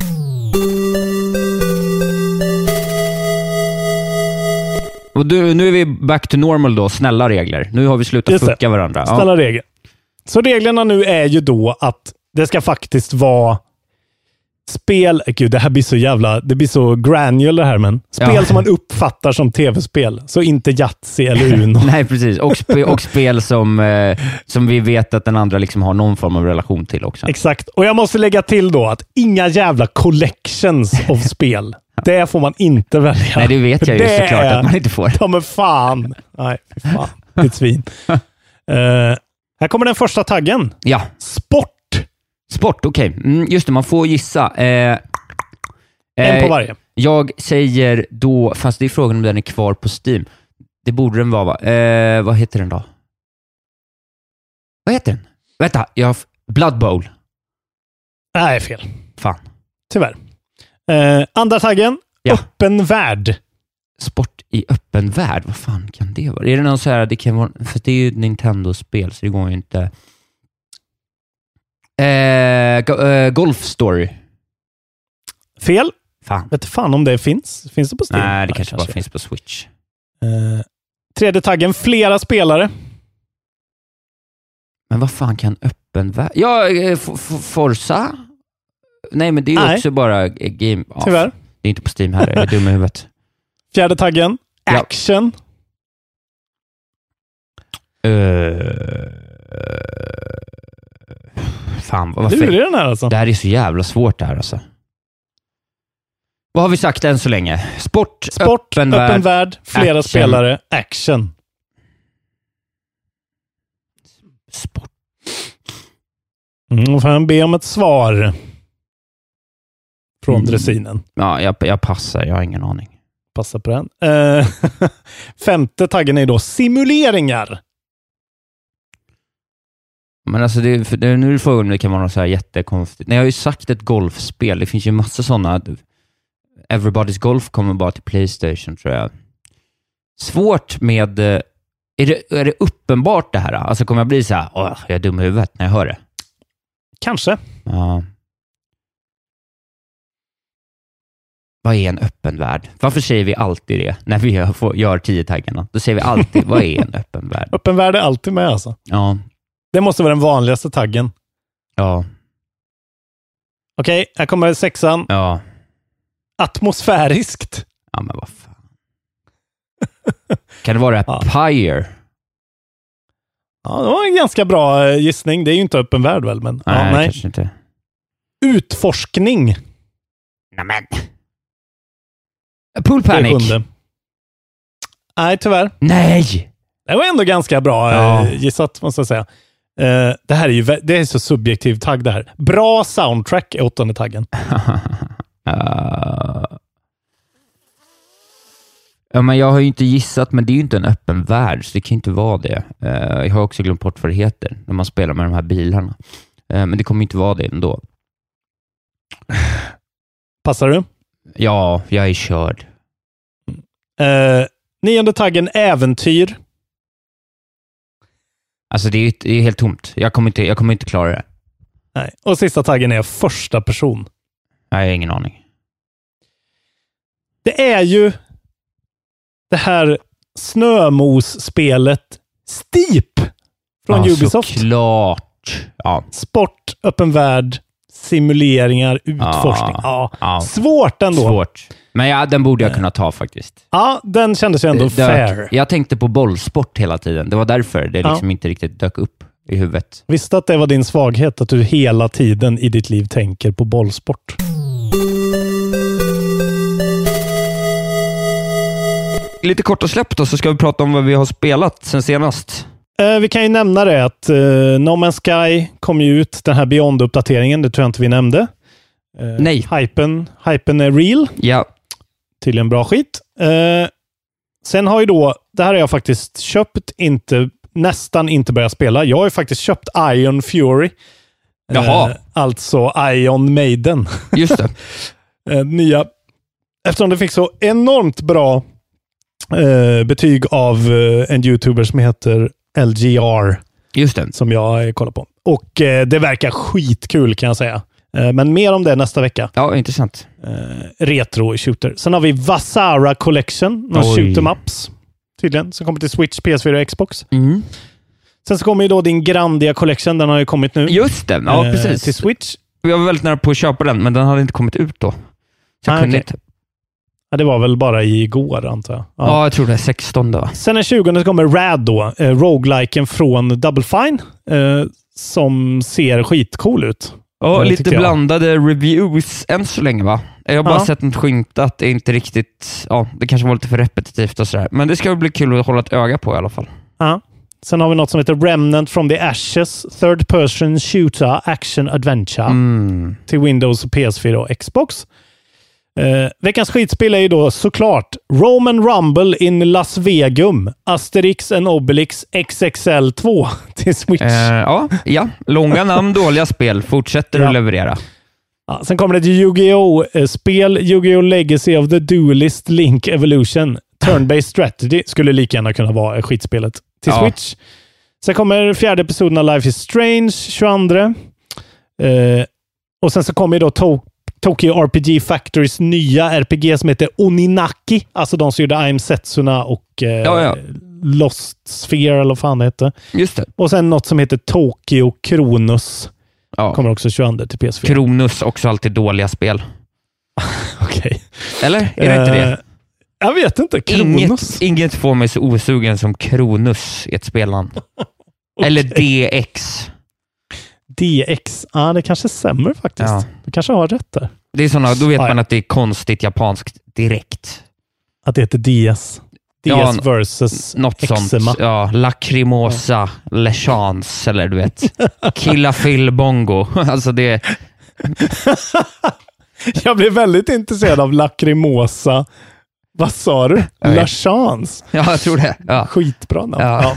Speaker 1: Och du, nu är vi back to normal då, snälla regler. Nu har vi slutat
Speaker 2: Just det.
Speaker 1: fucka varandra. Ja.
Speaker 2: Snälla regler. Så reglerna nu är ju då att det ska faktiskt vara spel... Gud, det här blir så jävla... Det blir så granular här, men spel
Speaker 1: Ja.
Speaker 2: som man uppfattar som tv-spel. Så inte Yatzy eller Uno. <laughs>
Speaker 1: Nej, precis. Och, spe, och spel som, eh, som vi vet att den andra liksom har någon form av relation till också.
Speaker 2: Exakt. Och jag måste lägga till då att inga jävla collections av spel. Det får man inte välja.
Speaker 1: Nej, det vet jag ju
Speaker 2: Det
Speaker 1: såklart
Speaker 2: är-
Speaker 1: att man inte får.
Speaker 2: Ja, men fan. Nej, fan. Ditt svin. <laughs> Eh, här kommer den första taggen.
Speaker 1: Ja.
Speaker 2: Sport.
Speaker 1: Sport, okej. Mm, just det, man får gissa. Eh,
Speaker 2: En
Speaker 1: eh,
Speaker 2: på varje.
Speaker 1: Jag säger då, fast det är frågan om den är kvar på Steam. Det borde den vara, va? Eh, vad heter den då? Vad heter den? Vänta, jag... har- Blood Bowl.
Speaker 2: Nej, fel.
Speaker 1: Fan.
Speaker 2: Tyvärr. Eh, andra taggen.
Speaker 1: Ja.
Speaker 2: Öppen värld.
Speaker 1: Sport i öppen värld, vad fan kan det vara? Är det någon så här, det kan vara, för det är ju Nintendo-spel, så det går ju inte. Eh, go, eh, Golf Story.
Speaker 2: Fel.
Speaker 1: Fan.
Speaker 2: Vet fan om det finns. Finns det på Steam?
Speaker 1: Nej, det kanske bara finns på Switch.
Speaker 2: Eh, tredje taggen. Flera spelare.
Speaker 1: Men vad fan kan öppen värld... Ja, eh, Forza? Nej, men det är
Speaker 2: Nej.
Speaker 1: också bara game... Ja,
Speaker 2: Tyvärr.
Speaker 1: Det är inte på Steam här, jag är dum i huvudet. <laughs>
Speaker 2: Fjärde taggen.
Speaker 1: Ja.
Speaker 2: Action.
Speaker 1: Eh, fan, fel.
Speaker 2: är den här alltså.
Speaker 1: Det här är så jävla svårt det här alltså. Vad har vi sagt än så länge? Sport,
Speaker 2: Sport,
Speaker 1: öppen,
Speaker 2: öppen,
Speaker 1: värld.
Speaker 2: värld, flera
Speaker 1: action.
Speaker 2: spelare, action.
Speaker 1: Sport.
Speaker 2: Mm, får jag be om ett svar. Från
Speaker 1: Mm.
Speaker 2: dressinen.
Speaker 1: Ja, jag, jag passar. Jag har ingen aning.
Speaker 2: Passa på den. Eh, <laughs> femte taggen är då simuleringar.
Speaker 1: Men alltså, det, för det, nu är frågan om det kan vara något så här jättekonstigt. Nej, jag har ju sagt ett golfspel. Det finns ju massa sådana. Everybody's Golf kommer bara till Playstation, tror jag. Svårt med... eh, Är det, är det uppenbart det här? Alltså kommer jag bli så här, åh, jag är dum i huvudet när jag hör det?
Speaker 2: Kanske.
Speaker 1: Ja. Vad är en öppen värld? Varför säger vi alltid det när vi gör, får- gör tio taggarna? Då säger vi alltid, vad är en öppen värld? <laughs>
Speaker 2: Öppen värld är alltid med alltså.
Speaker 1: Ja,
Speaker 2: Det måste vara den vanligaste taggen.
Speaker 1: ja,
Speaker 2: Okej, här kommer sexan.
Speaker 1: ja.
Speaker 2: Atmosfäriskt.
Speaker 1: Ja, men vad fan. Kan det vara <laughs>
Speaker 2: Ja.
Speaker 1: Pyre?
Speaker 2: Ja, det var en ganska bra eh, gissning. Det är ju inte öppen värld väl, men
Speaker 1: Nej,
Speaker 2: ja, nej.
Speaker 1: kanske inte.
Speaker 2: Utforskning.
Speaker 1: Nämen. Pool Panic?
Speaker 2: Nej, tyvärr.
Speaker 1: Nej!
Speaker 2: Det var ändå ganska bra
Speaker 1: Ja.
Speaker 2: eh, gissat, måste jag säga. Eh, det här är ju det är så subjektiv tagg det här. Bra soundtrack är åttonde taggen. <laughs>
Speaker 1: Uh, ja, men jag har ju inte gissat, men det är ju inte en öppen värld, så det kan ju inte vara det. Uh, jag har också glömt bort vad det heter, när man spelar med de här bilarna. Men det kommer inte vara det ändå.
Speaker 2: Passar du?
Speaker 1: Ja, jag är körd.
Speaker 2: Eh, nionde taggen Äventyr.
Speaker 1: Alltså det är, det är helt tomt. Jag kommer, inte, jag kommer inte klara det.
Speaker 2: Nej. Och sista taggen är första person.
Speaker 1: Nej, Jag har ingen aning.
Speaker 2: Det är ju det här snömos-spelet Steep från
Speaker 1: ja,
Speaker 2: Ubisoft.
Speaker 1: Såklart. Ja.
Speaker 2: Sport, öppen värld, simuleringar, utforskning. Ja.
Speaker 1: ja.
Speaker 2: Svårt ändå.
Speaker 1: Svårt. Men ja, den borde jag kunna ta faktiskt.
Speaker 2: Ja, den kändes ju ändå
Speaker 1: Det-
Speaker 2: fair.
Speaker 1: Jag tänkte på bollsport hela tiden. Det var därför det
Speaker 2: Ja.
Speaker 1: liksom inte riktigt dök upp i huvudet.
Speaker 2: Visste att det var din svaghet, att du hela tiden i ditt liv tänker på bollsport.
Speaker 1: Lite kort och släppt då, så ska vi prata om vad vi har spelat sen senast.
Speaker 2: Eh, vi kan ju nämna det att eh, No Man's Sky kom ju ut, den här Beyond-uppdateringen. Det tror jag inte vi nämnde. Eh,
Speaker 1: Nej.
Speaker 2: Hypen, hypen är real.
Speaker 1: Ja.
Speaker 2: Tydligen bra skit. Eh, sen har ju då, det här har jag faktiskt köpt, inte, nästan inte börjat spela. Jag har ju faktiskt köpt Iron Fury.
Speaker 1: Jaha.
Speaker 2: Eh, alltså Iron Maiden. <laughs>
Speaker 1: Just det.
Speaker 2: eh, nya. Eftersom det fick så enormt bra eh, betyg av eh, en YouTuber som heter LGR.
Speaker 1: Just det.
Speaker 2: Som jag eh, kollar på. Och eh, det verkar skitkul kan jag säga. Eh, men mer om det nästa vecka.
Speaker 1: Ja, intressant.
Speaker 2: Eh, retro shooter. Sen har vi Vasara Collection. Någon
Speaker 1: Oj.
Speaker 2: shoot em ups. tydligen, som kommer till Switch, PS4 och Xbox.
Speaker 1: Mm.
Speaker 2: Sen så kommer ju då din Grandia Collection, den har ju kommit nu.
Speaker 1: Just det, ja
Speaker 2: eh,
Speaker 1: precis.
Speaker 2: Till Switch.
Speaker 1: Jag var väldigt nära på att köpa den, men den hade inte kommit ut då. Så jag
Speaker 2: Ah,
Speaker 1: kunde
Speaker 2: okej.
Speaker 1: inte.
Speaker 2: Ja, det var väl bara igår, antar jag.
Speaker 1: Ja. jag tror det är 16 då.
Speaker 2: Sen den 20 så kommer Rad då, eh, rogueliken från Double Fine, eh, som ser skitcool ut.
Speaker 1: Ja,
Speaker 2: Eh,
Speaker 1: lite blandade reviews än så länge va? Jag har bara
Speaker 2: Ja.
Speaker 1: sett något skymtat. Det är inte riktigt, ja, det kanske var lite för repetitivt och sådär. Men det ska bli kul att hålla ett öga på i alla fall.
Speaker 2: Ja. Sen har vi något som heter Remnant from the Ashes, Third Person Shooter Action Adventure
Speaker 1: Mm.
Speaker 2: till Windows, och PS4 och Xbox. Eh, veckans skitspel är ju då såklart Roman Rumble in Las Vegum, Asterix and Obelix XXL 2 <laughs> till Switch.
Speaker 1: Eh, ja, ja, långa namn, dåliga spel. Fortsätter
Speaker 2: Ja.
Speaker 1: att leverera.
Speaker 2: Ja, sen kommer det ett Yu-Gi-Oh! spel, Yu-Gi-Oh! Legacy of the Duelist Link Evolution. Turn-based strategy skulle lika gärna kunna vara skitspelet till
Speaker 1: Ja.
Speaker 2: Switch. Sen kommer fjärde episoden av Life is Strange 22. Eh, och sen så kommer ju då to- Tokyo RPG Factorys nya RPG som heter Oninaki. Alltså de som gjorde I'm Setsuna och eh,
Speaker 1: Ja, ja.
Speaker 2: Lost Sphere eller vad fan det heter.
Speaker 1: Just det.
Speaker 2: Och sen något som heter Tokyo Kronos.
Speaker 1: Ja.
Speaker 2: Kommer också 22 till PS4.
Speaker 1: Kronus, också alltid dåliga spel. <laughs>
Speaker 2: Okej.
Speaker 1: Eller? Är det inte det?
Speaker 2: Eh, Jag vet inte. Kronos?
Speaker 1: Inget, inget får mig så osugen som Kronus i ett spelnamn. <laughs> Eller DX.
Speaker 2: DX. Ja, det kanske stämmer faktiskt.
Speaker 1: Ja.
Speaker 2: Du kanske har rätt där.
Speaker 1: Det är såna, då vet
Speaker 2: Ja,
Speaker 1: man
Speaker 2: ja.
Speaker 1: att det är konstigt japanskt direkt.
Speaker 2: Att det heter DS. DS
Speaker 1: Ja,
Speaker 2: versus
Speaker 1: Något
Speaker 2: Eczema.
Speaker 1: sånt. Ja, Lacrimosa, Le Chance, eller du vet. <laughs> Killa Phil Bongo. <laughs> Alltså det... <laughs>
Speaker 2: Jag blev väldigt intresserad av Lacrimosa. Vad sa du? Chance.
Speaker 1: Ja, jag tror det. Ja.
Speaker 2: Skitbra namn.
Speaker 1: Ja.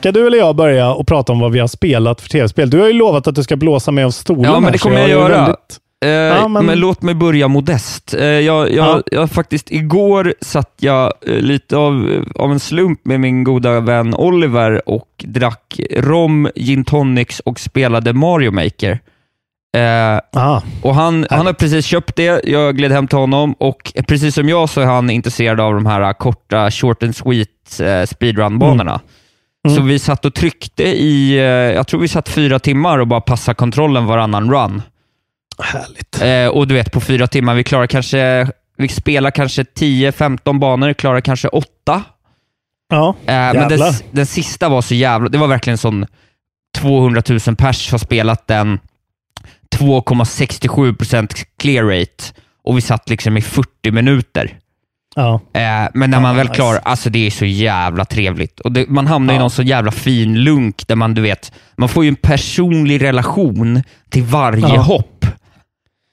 Speaker 2: Ska du eller jag börja och prata om vad vi har spelat för tv-spel? Du har ju lovat att du ska blåsa mig av stolen
Speaker 1: Ja, men
Speaker 2: här,
Speaker 1: det kommer jag
Speaker 2: ju
Speaker 1: göra.
Speaker 2: väldigt-
Speaker 1: Eh,
Speaker 2: Ja,
Speaker 1: men...
Speaker 2: men-
Speaker 1: låt mig börja modest. Eh, jag, jag,
Speaker 2: Ja.
Speaker 1: jag faktiskt, igår satt jag eh, lite av, av en slump med min goda vän Oliver och drack rom, gin tonics och spelade Mario Maker. Eh,
Speaker 2: Ah,
Speaker 1: och han, han har precis köpt det, jag gled hem till honom och precis som jag så är han intresserad av de här eh, korta short and sweet eh, speedrun-banorna.
Speaker 2: Mm.
Speaker 1: Så vi satt och tryckte i, eh, jag tror vi satt fyra timmar och bara passade kontrollen varannan run.
Speaker 2: härligt.
Speaker 1: Eh, och du vet, på fyra timmar, vi klarar kanske, vi spelar kanske 10-15 banor, klarar kanske åtta.
Speaker 2: Ja,
Speaker 1: Eh, men den, den sista var så jävla, det var verkligen sån 200 000 pers har spelat den, 2,67% clear rate och vi satt liksom i 40 minuter.
Speaker 2: Ja.
Speaker 1: Eh, men när man
Speaker 2: Ja,
Speaker 1: väl
Speaker 2: nice.
Speaker 1: klarar, alltså det är så jävla trevligt. Och det, man hamnar i
Speaker 2: Ja.
Speaker 1: någon så jävla fin lunk där man, du vet, man får ju en personlig relation till varje
Speaker 2: Ja.
Speaker 1: hopp.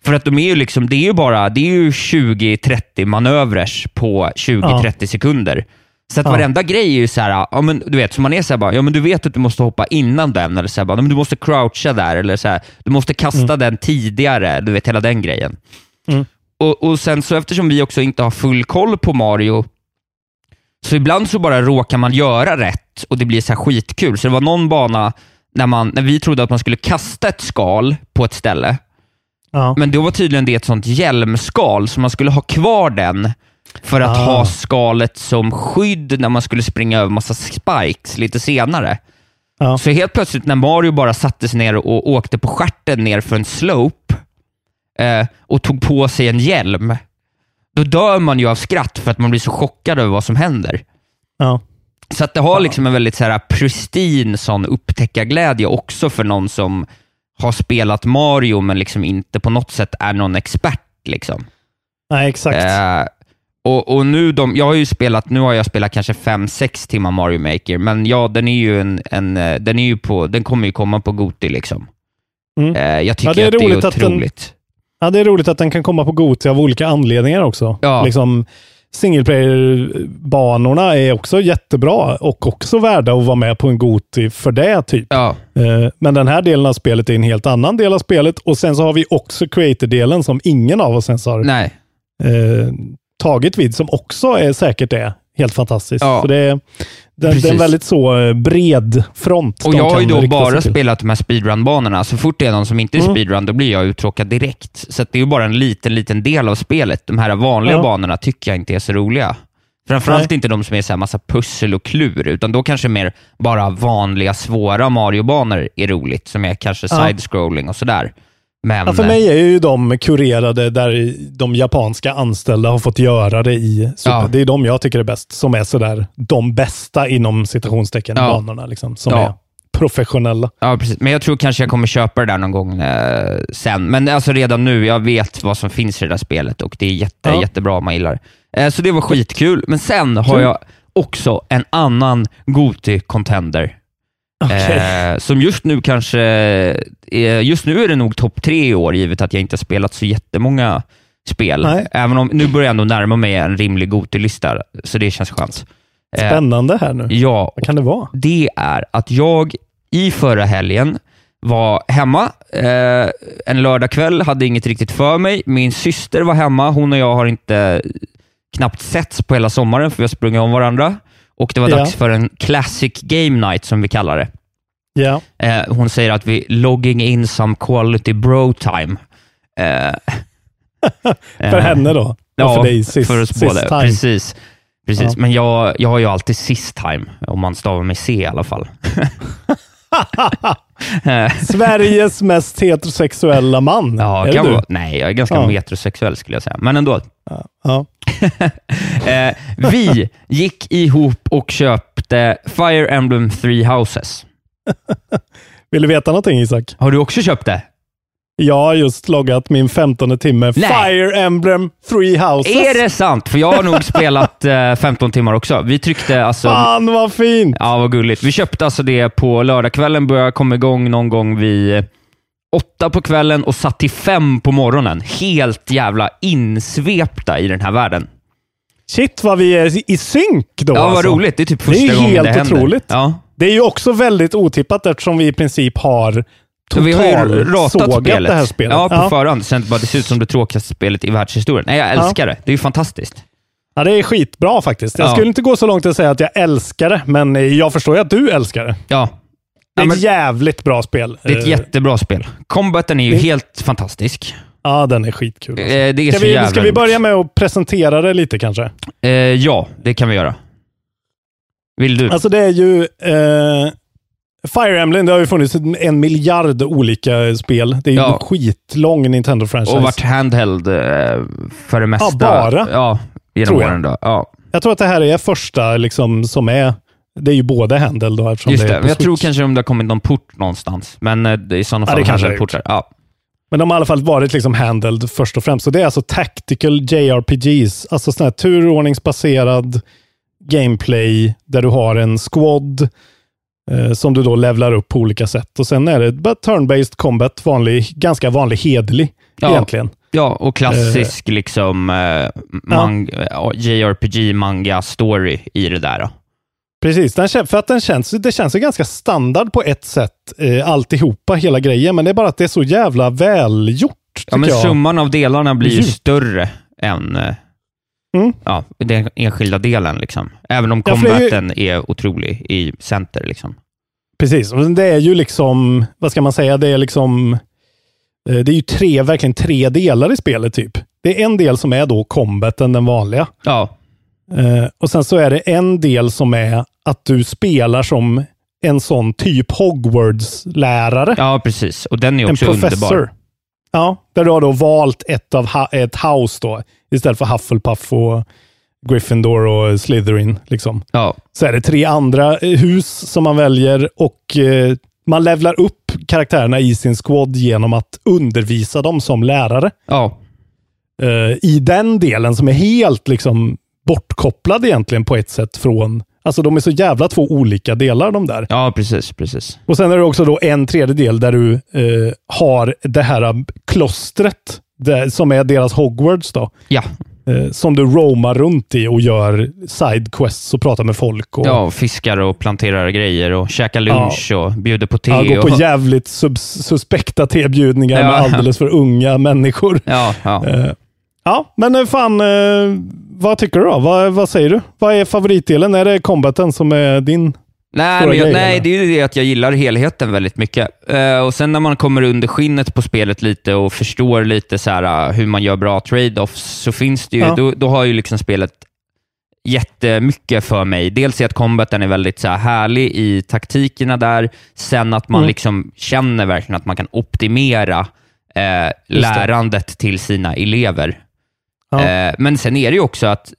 Speaker 1: För att de är ju liksom, det är ju bara, det är ju 20-30 manövrers på 20-30 sekunder. Så att
Speaker 2: Ja.
Speaker 1: varenda grej är ju så här, ja men du vet, så man är så här bara, ja men du vet att du måste hoppa innan den, eller så här, bara, "Ja, men du måste croucha där, eller så här, du måste kasta den tidigare, du vet hela den grejen.
Speaker 2: Mm.
Speaker 1: Och, och sen så eftersom vi också inte har full koll på Mario, så ibland så bara råkar man göra rätt och det blir så här skitkul. Så det var någon bana när, man, när vi trodde att man skulle kasta ett skal på ett ställe,
Speaker 2: Ja.
Speaker 1: men då var tydligen det ett sånt hjälmskal, så man skulle ha kvar den för att
Speaker 2: Ah.
Speaker 1: ha skalet som skydd när man skulle springa över massa spikes lite senare.
Speaker 2: Ja.
Speaker 1: Så helt plötsligt när Mario bara satte sig ner och åkte på stjärten ner för en slope eh, och tog på sig en hjälm, då dör man ju av skratt för att man blir så chockad över vad som händer.
Speaker 2: Ja.
Speaker 1: Så att det har liksom en väldigt så här pristin sån upptäckarglädje också för någon som har spelat Mario men liksom inte på något sätt är någon expert. Liksom.
Speaker 2: Nej, exakt.
Speaker 1: Eh, och, och nu de, jag har ju spelat, nu har jag spelat kanske 5-6 timmar Mario Maker, men ja, den är ju en, en eh, den är ju på, den kommer ju komma på Goti liksom.
Speaker 2: Mm.
Speaker 1: Eh, jag tycker
Speaker 2: Ja, det är
Speaker 1: att det
Speaker 2: roligt
Speaker 1: är
Speaker 2: att den-
Speaker 1: otroligt.
Speaker 2: Ja, det är roligt att den kan komma på Goti av olika anledningar också.
Speaker 1: Ja.
Speaker 2: Liksom, single player-banorna är också jättebra och också värda att vara med på en Goti för det. typ.
Speaker 1: Ja,
Speaker 2: Eh, Men den här delen av spelet är en helt annan del av spelet och sen så har vi också creator-delen som ingen av oss ens har
Speaker 1: nej.
Speaker 2: eh, tagit vid, som också är säkert är helt fantastiskt.
Speaker 1: Ja.
Speaker 2: Så det det, det är en väldigt så eh, bred front.
Speaker 1: Och jag har ju då bara spelat de här speedrun-banorna. Så fort det är någon som inte är
Speaker 2: Mm.
Speaker 1: speedrun, då blir jag uttråkad direkt. Så det är ju bara en liten, liten del av spelet. De här vanliga
Speaker 2: Ja.
Speaker 1: banorna tycker jag inte är så roliga. Framförallt
Speaker 2: Nej.
Speaker 1: inte de som är så massa pussel och klur, utan då kanske mer bara vanliga svåra Mario-banor är roligt, som är kanske
Speaker 2: Ja.
Speaker 1: side-scrolling och sådär. Men,
Speaker 2: Ja, för mig är ju de kurerade där de japanska anställda har fått göra det i Super.
Speaker 1: Ja.
Speaker 2: Det är de jag tycker är bäst, som är sådär de bästa inom citationstecken
Speaker 1: Ja.
Speaker 2: banorna, liksom, som
Speaker 1: Ja.
Speaker 2: är professionella.
Speaker 1: Ja, precis. Men jag tror kanske jag kommer köpa det där någon gång eh, sen. Men alltså redan nu, jag vet vad som finns i det där spelet och det är jätte,
Speaker 2: Ja.
Speaker 1: jättebra om man gillar eh, Så det var skitkul. Men sen har jag också en annan Goti-contender.
Speaker 2: Okej.
Speaker 1: Eh, som just nu kanske, just nu är det nog topp tre i år, givet att jag inte har spelat så jättemånga spel.
Speaker 2: Nej.
Speaker 1: Även om, nu börjar jag ändå närma mig en rimlig Goti-lista, så det känns skönt. Eh,
Speaker 2: Spännande här nu.
Speaker 1: Ja,
Speaker 2: Vad kan det vara?
Speaker 1: det är att jag i förra helgen var hemma eh, en lördagkväll, hade inget riktigt för mig. Min syster var hemma. Hon och jag har inte knappt setts på hela sommaren, för vi har sprungit om varandra. Och Det var dags för en classic game night, som vi kallar det.
Speaker 2: Ja.
Speaker 1: Eh, hon säger att vi logging in some quality bro time. Eh, <laughs>
Speaker 2: För
Speaker 1: eh,
Speaker 2: henne då?
Speaker 1: Ja,
Speaker 2: för dig sist,
Speaker 1: för oss
Speaker 2: sist
Speaker 1: båda.
Speaker 2: time.
Speaker 1: Precis. Precis.
Speaker 2: Ja.
Speaker 1: Men jag, jag har ju alltid sist time, om man stavar med C i alla fall. <laughs>
Speaker 2: Sveriges mest heterosexuella man.
Speaker 1: ja,
Speaker 2: är
Speaker 1: kan
Speaker 2: det du?
Speaker 1: vara, nej, jag är ganska
Speaker 2: Ja.
Speaker 1: metrosexuell skulle jag säga, men ändå.
Speaker 2: Ja.
Speaker 1: Eh, vi gick ihop och köpte Fire Emblem Three Houses. <laughs>
Speaker 2: Vill du veta någonting Isak?
Speaker 1: Har du också köpt det?
Speaker 2: Jag har just loggat min 15 timme
Speaker 1: Nej.
Speaker 2: Fire Emblem Three Houses.
Speaker 1: Är det sant? För jag har nog spelat eh, 15 timmar också. Vi tryckte alltså...
Speaker 2: Fan vad fint!
Speaker 1: Ja, vad gulligt. Vi köpte alltså det på lördagskvällen, började komma igång någon gång vid åtta på kvällen och satt till fem på morgonen. Helt jävla insvepta i den här världen.
Speaker 2: Shit vad vi är i synk då.
Speaker 1: Ja, vad
Speaker 2: alltså.
Speaker 1: roligt. Det är typ
Speaker 2: Det är
Speaker 1: första gången
Speaker 2: helt
Speaker 1: det händer.
Speaker 2: otroligt.
Speaker 1: Ja.
Speaker 2: Det är ju också väldigt otippat eftersom vi i princip har
Speaker 1: vi har ju ratat spelet.
Speaker 2: det här spelet.
Speaker 1: Ja, på
Speaker 2: ja.
Speaker 1: förhand. Sen bara, det ser ut som det tråkigaste spelet i världshistorien. Nej, jag älskar det. Det är ju fantastiskt.
Speaker 2: ja, det är skitbra faktiskt. Jag
Speaker 1: Ja.
Speaker 2: skulle inte gå så långt att säga att jag älskar det, men jag förstår ju att du älskar det.
Speaker 1: Ja.
Speaker 2: Det är
Speaker 1: Ja,
Speaker 2: ett jävligt bra spel.
Speaker 1: Det är ett
Speaker 2: Eh,
Speaker 1: jättebra spel. Combaten är ju
Speaker 2: Det-
Speaker 1: helt fantastisk.
Speaker 2: Ja, den är skitkul.
Speaker 1: Eh,
Speaker 2: Alltså.
Speaker 1: Det är
Speaker 2: Ska vi, ska vi börja med att presentera det lite kanske?
Speaker 1: Eh, ja, det kan vi göra. Vill du?
Speaker 2: Alltså det är ju... Eh, Fire Emblem, det har ju funnits en miljard olika spel. Det är ju
Speaker 1: Ja.
Speaker 2: en skitlång Nintendo-franchise.
Speaker 1: och varit handheld eh, för det mesta.
Speaker 2: bara?
Speaker 1: Ja, genom åren. Då. Ja,
Speaker 2: Jag tror att det här är första liksom, som är... Det är ju både handel då
Speaker 1: just
Speaker 2: det
Speaker 1: det. jag tror
Speaker 2: Switch.
Speaker 1: kanske om det har kommit någon port någonstans. Men eh, i sådana
Speaker 2: Ja,
Speaker 1: fall
Speaker 2: det kanske det
Speaker 1: portar. Ja.
Speaker 2: Men de har i alla fall varit liksom handled först och främst. Så det är alltså tactical JRPGs. Alltså sån här turordningsbaserad gameplay där du har en squad eh, som du då levlar upp på olika sätt. Och sen är det turn-based combat, vanlig, ganska vanlig hedlig
Speaker 1: Ja.
Speaker 2: egentligen.
Speaker 1: ja, och klassisk liksom eh, mang- ja, JRPG manga story i det där. Då.
Speaker 2: Precis, den, för att den känns, det känns ju ganska standard på ett sätt, eh, alltihopa, hela grejen. Men det är bara att det är så jävla välgjort.
Speaker 1: Ja, men
Speaker 2: jag.
Speaker 1: summan av delarna blir ju större än eh,
Speaker 2: Mm.
Speaker 1: ja, den enskilda delen. Liksom. Även om
Speaker 2: Ja, det är ju-
Speaker 1: combaten är otrolig i center. Liksom.
Speaker 2: Precis, och det är ju liksom, vad ska man säga, det är liksom, eh, det är ju tre, verkligen tre delar i spelet typ. Det är en del som är då combaten, den vanliga.
Speaker 1: Ja,
Speaker 2: Eh, och sen så är det en del som är att du spelar som en sån typ Hogwarts-lärare.
Speaker 1: ja, precis. Och den är
Speaker 2: en
Speaker 1: också
Speaker 2: professor.
Speaker 1: underbar.
Speaker 2: Ja, där du har då valt ett, av ett house då, istället för Hufflepuff och Gryffindor och Slytherin. Liksom.
Speaker 1: Ja,
Speaker 2: Så är det tre andra eh, hus som man väljer och eh, man levlar upp karaktärerna i sin squad genom att undervisa dem som lärare.
Speaker 1: ja,
Speaker 2: Eh, I den delen som är helt liksom bortkopplad egentligen på ett sätt från Alltså de är så jävla två olika delar de där.
Speaker 1: ja precis. precis.
Speaker 2: Och sen är det också då en tredje del där du eh, har det här klostret där, som är deras Hogwarts då.
Speaker 1: Ja,
Speaker 2: Eh, som du roamar runt i och gör sidequests och pratar med folk. Och,
Speaker 1: ja och fiskar och planterar grejer och käkar lunch och bjuder på te.
Speaker 2: Ja, gå på
Speaker 1: och...
Speaker 2: jävligt suspekta tebjudningar
Speaker 1: Ja.
Speaker 2: med alldeles för unga människor.
Speaker 1: Ja, ja.
Speaker 2: Eh, ja, men eh, fan, eh, vad tycker du då? Vad, vad säger du? Vad är favoritdelen? Är det combaten som är din?
Speaker 1: Nej, men jag, nej, det är ju det att jag gillar helheten väldigt mycket. Eh, och Sen när man kommer under skinnet på spelet lite och förstår lite så här, uh, hur man gör bra trade-offs, så finns det ju,
Speaker 2: Ja.
Speaker 1: då, då har ju liksom spelet jättemycket för mig. Dels är att combaten är väldigt så här, härlig i taktikerna där, sen att man
Speaker 2: Mm.
Speaker 1: liksom känner verkligen att man kan optimera eh, lärandet till sina elever.
Speaker 2: Ja.
Speaker 1: Eh, men sen är det ju också att,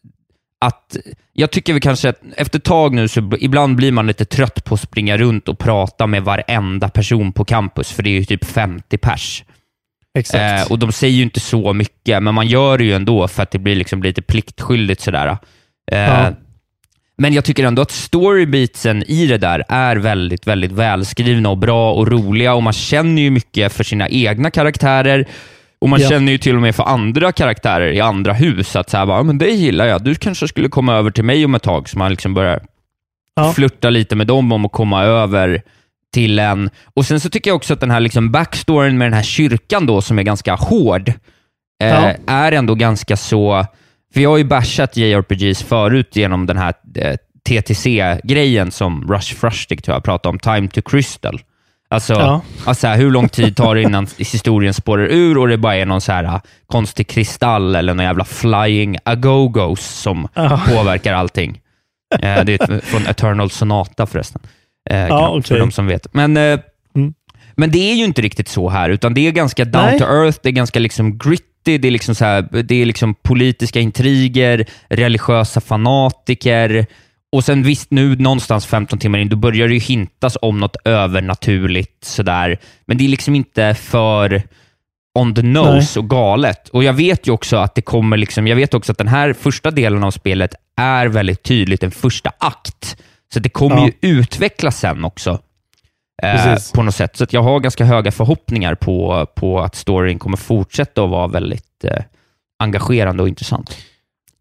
Speaker 1: att jag tycker vi kanske att efter ett tag nu så ibland blir man lite trött på att springa runt och prata med varenda person på campus, för det är ju typ 50 pers.
Speaker 2: Exakt.
Speaker 1: Eh, och de säger ju inte så mycket, men man gör det ju ändå för att det blir liksom lite pliktskyldigt sådär. Eh,
Speaker 2: Ja.
Speaker 1: Men jag tycker ändå att storybeatsen i det där är väldigt, väldigt välskrivna och bra och roliga och man känner ju mycket för sina egna karaktärer och man
Speaker 2: Ja.
Speaker 1: känner ju till och med för andra karaktärer i andra hus att så här, bara, "Ja, men det gillar jag, du kanske skulle komma över till mig om ett tag, så man liksom börjar
Speaker 2: Ja.
Speaker 1: flirta lite med dem om att komma över till en. Och Sen så tycker jag också att den här liksom backstoryn med den här kyrkan då, som är ganska hård, eh,
Speaker 2: Ja.
Speaker 1: är ändå ganska så... För jag har ju bashat JRPGs förut genom den här eh, TTC-grejen som Rush Frushtig tror jag pratade om, Time to Crystal. Alltså,
Speaker 2: Ja.
Speaker 1: alltså här, hur lång tid tar det innan <laughs> historien spårar ur och det bara är någon så här ah, konstig kristall eller någon jävla flying agogos som
Speaker 2: Ja.
Speaker 1: påverkar allting. Eh, det är <laughs> från Eternal Sonata förresten, eh,
Speaker 2: Ja,
Speaker 1: kan- för
Speaker 2: okej.
Speaker 1: de som vet. Men, eh,
Speaker 2: Mm.
Speaker 1: men det är ju inte riktigt så här, utan det är ganska down
Speaker 2: Nej.
Speaker 1: to earth, det är ganska liksom gritty, det är, liksom så här, det är liksom politiska intriger, religiösa fanatiker, och sen visst, nu någonstans 15 timmar in, då börjar det ju hintas om något övernaturligt sådär, men det är liksom inte för on the nose och galet. Och jag vet ju också att det kommer liksom, jag vet också att den här första delen av spelet är väldigt tydligt en första akt. Så det kommer
Speaker 2: Ja.
Speaker 1: ju utvecklas sen också. Eh, på något sätt. Så jag har ganska höga förhoppningar på, på att storyn kommer fortsätta att vara väldigt eh, engagerande och intressant.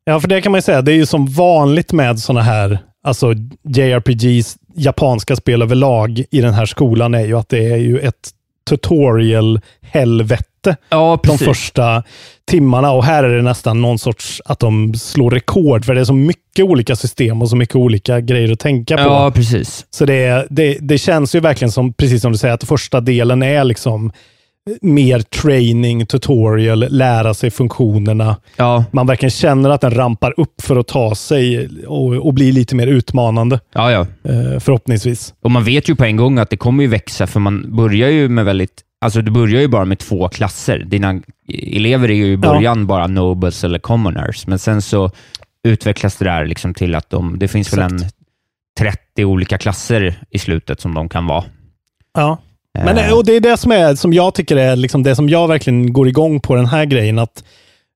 Speaker 2: Ja, för det kan man ju säga, det är ju som vanligt med sådana här, alltså JRPGs, japanska spel överlag i den här skolan är ju att det är ju ett tutorial-helvete
Speaker 1: Ja,
Speaker 2: de första timmarna och här är det nästan någon sorts att de slår rekord för det är så mycket olika system och så mycket olika grejer att tänka på.
Speaker 1: Ja, precis.
Speaker 2: Så det, det, det känns ju verkligen som, precis som du säger, att första delen är liksom mer training, tutorial, lära sig funktionerna.
Speaker 1: Ja,
Speaker 2: Man verkligen känner att den rampar upp för att ta sig och, och bli lite mer utmanande,
Speaker 1: ja, ja.
Speaker 2: eh, förhoppningsvis.
Speaker 1: Och man vet ju på en gång att det kommer ju växa, för man börjar ju med väldigt Alltså du börjar ju bara med två klasser. Dina elever är ju i början bara nobles eller commoners, men sen så utvecklas det där liksom till att de, det finns väl en 30 olika klasser i slutet som de kan vara.
Speaker 2: Ja. Men,
Speaker 1: Eh,
Speaker 2: och det är det som, är, som jag tycker är liksom det som jag verkligen går igång på den här grejen. att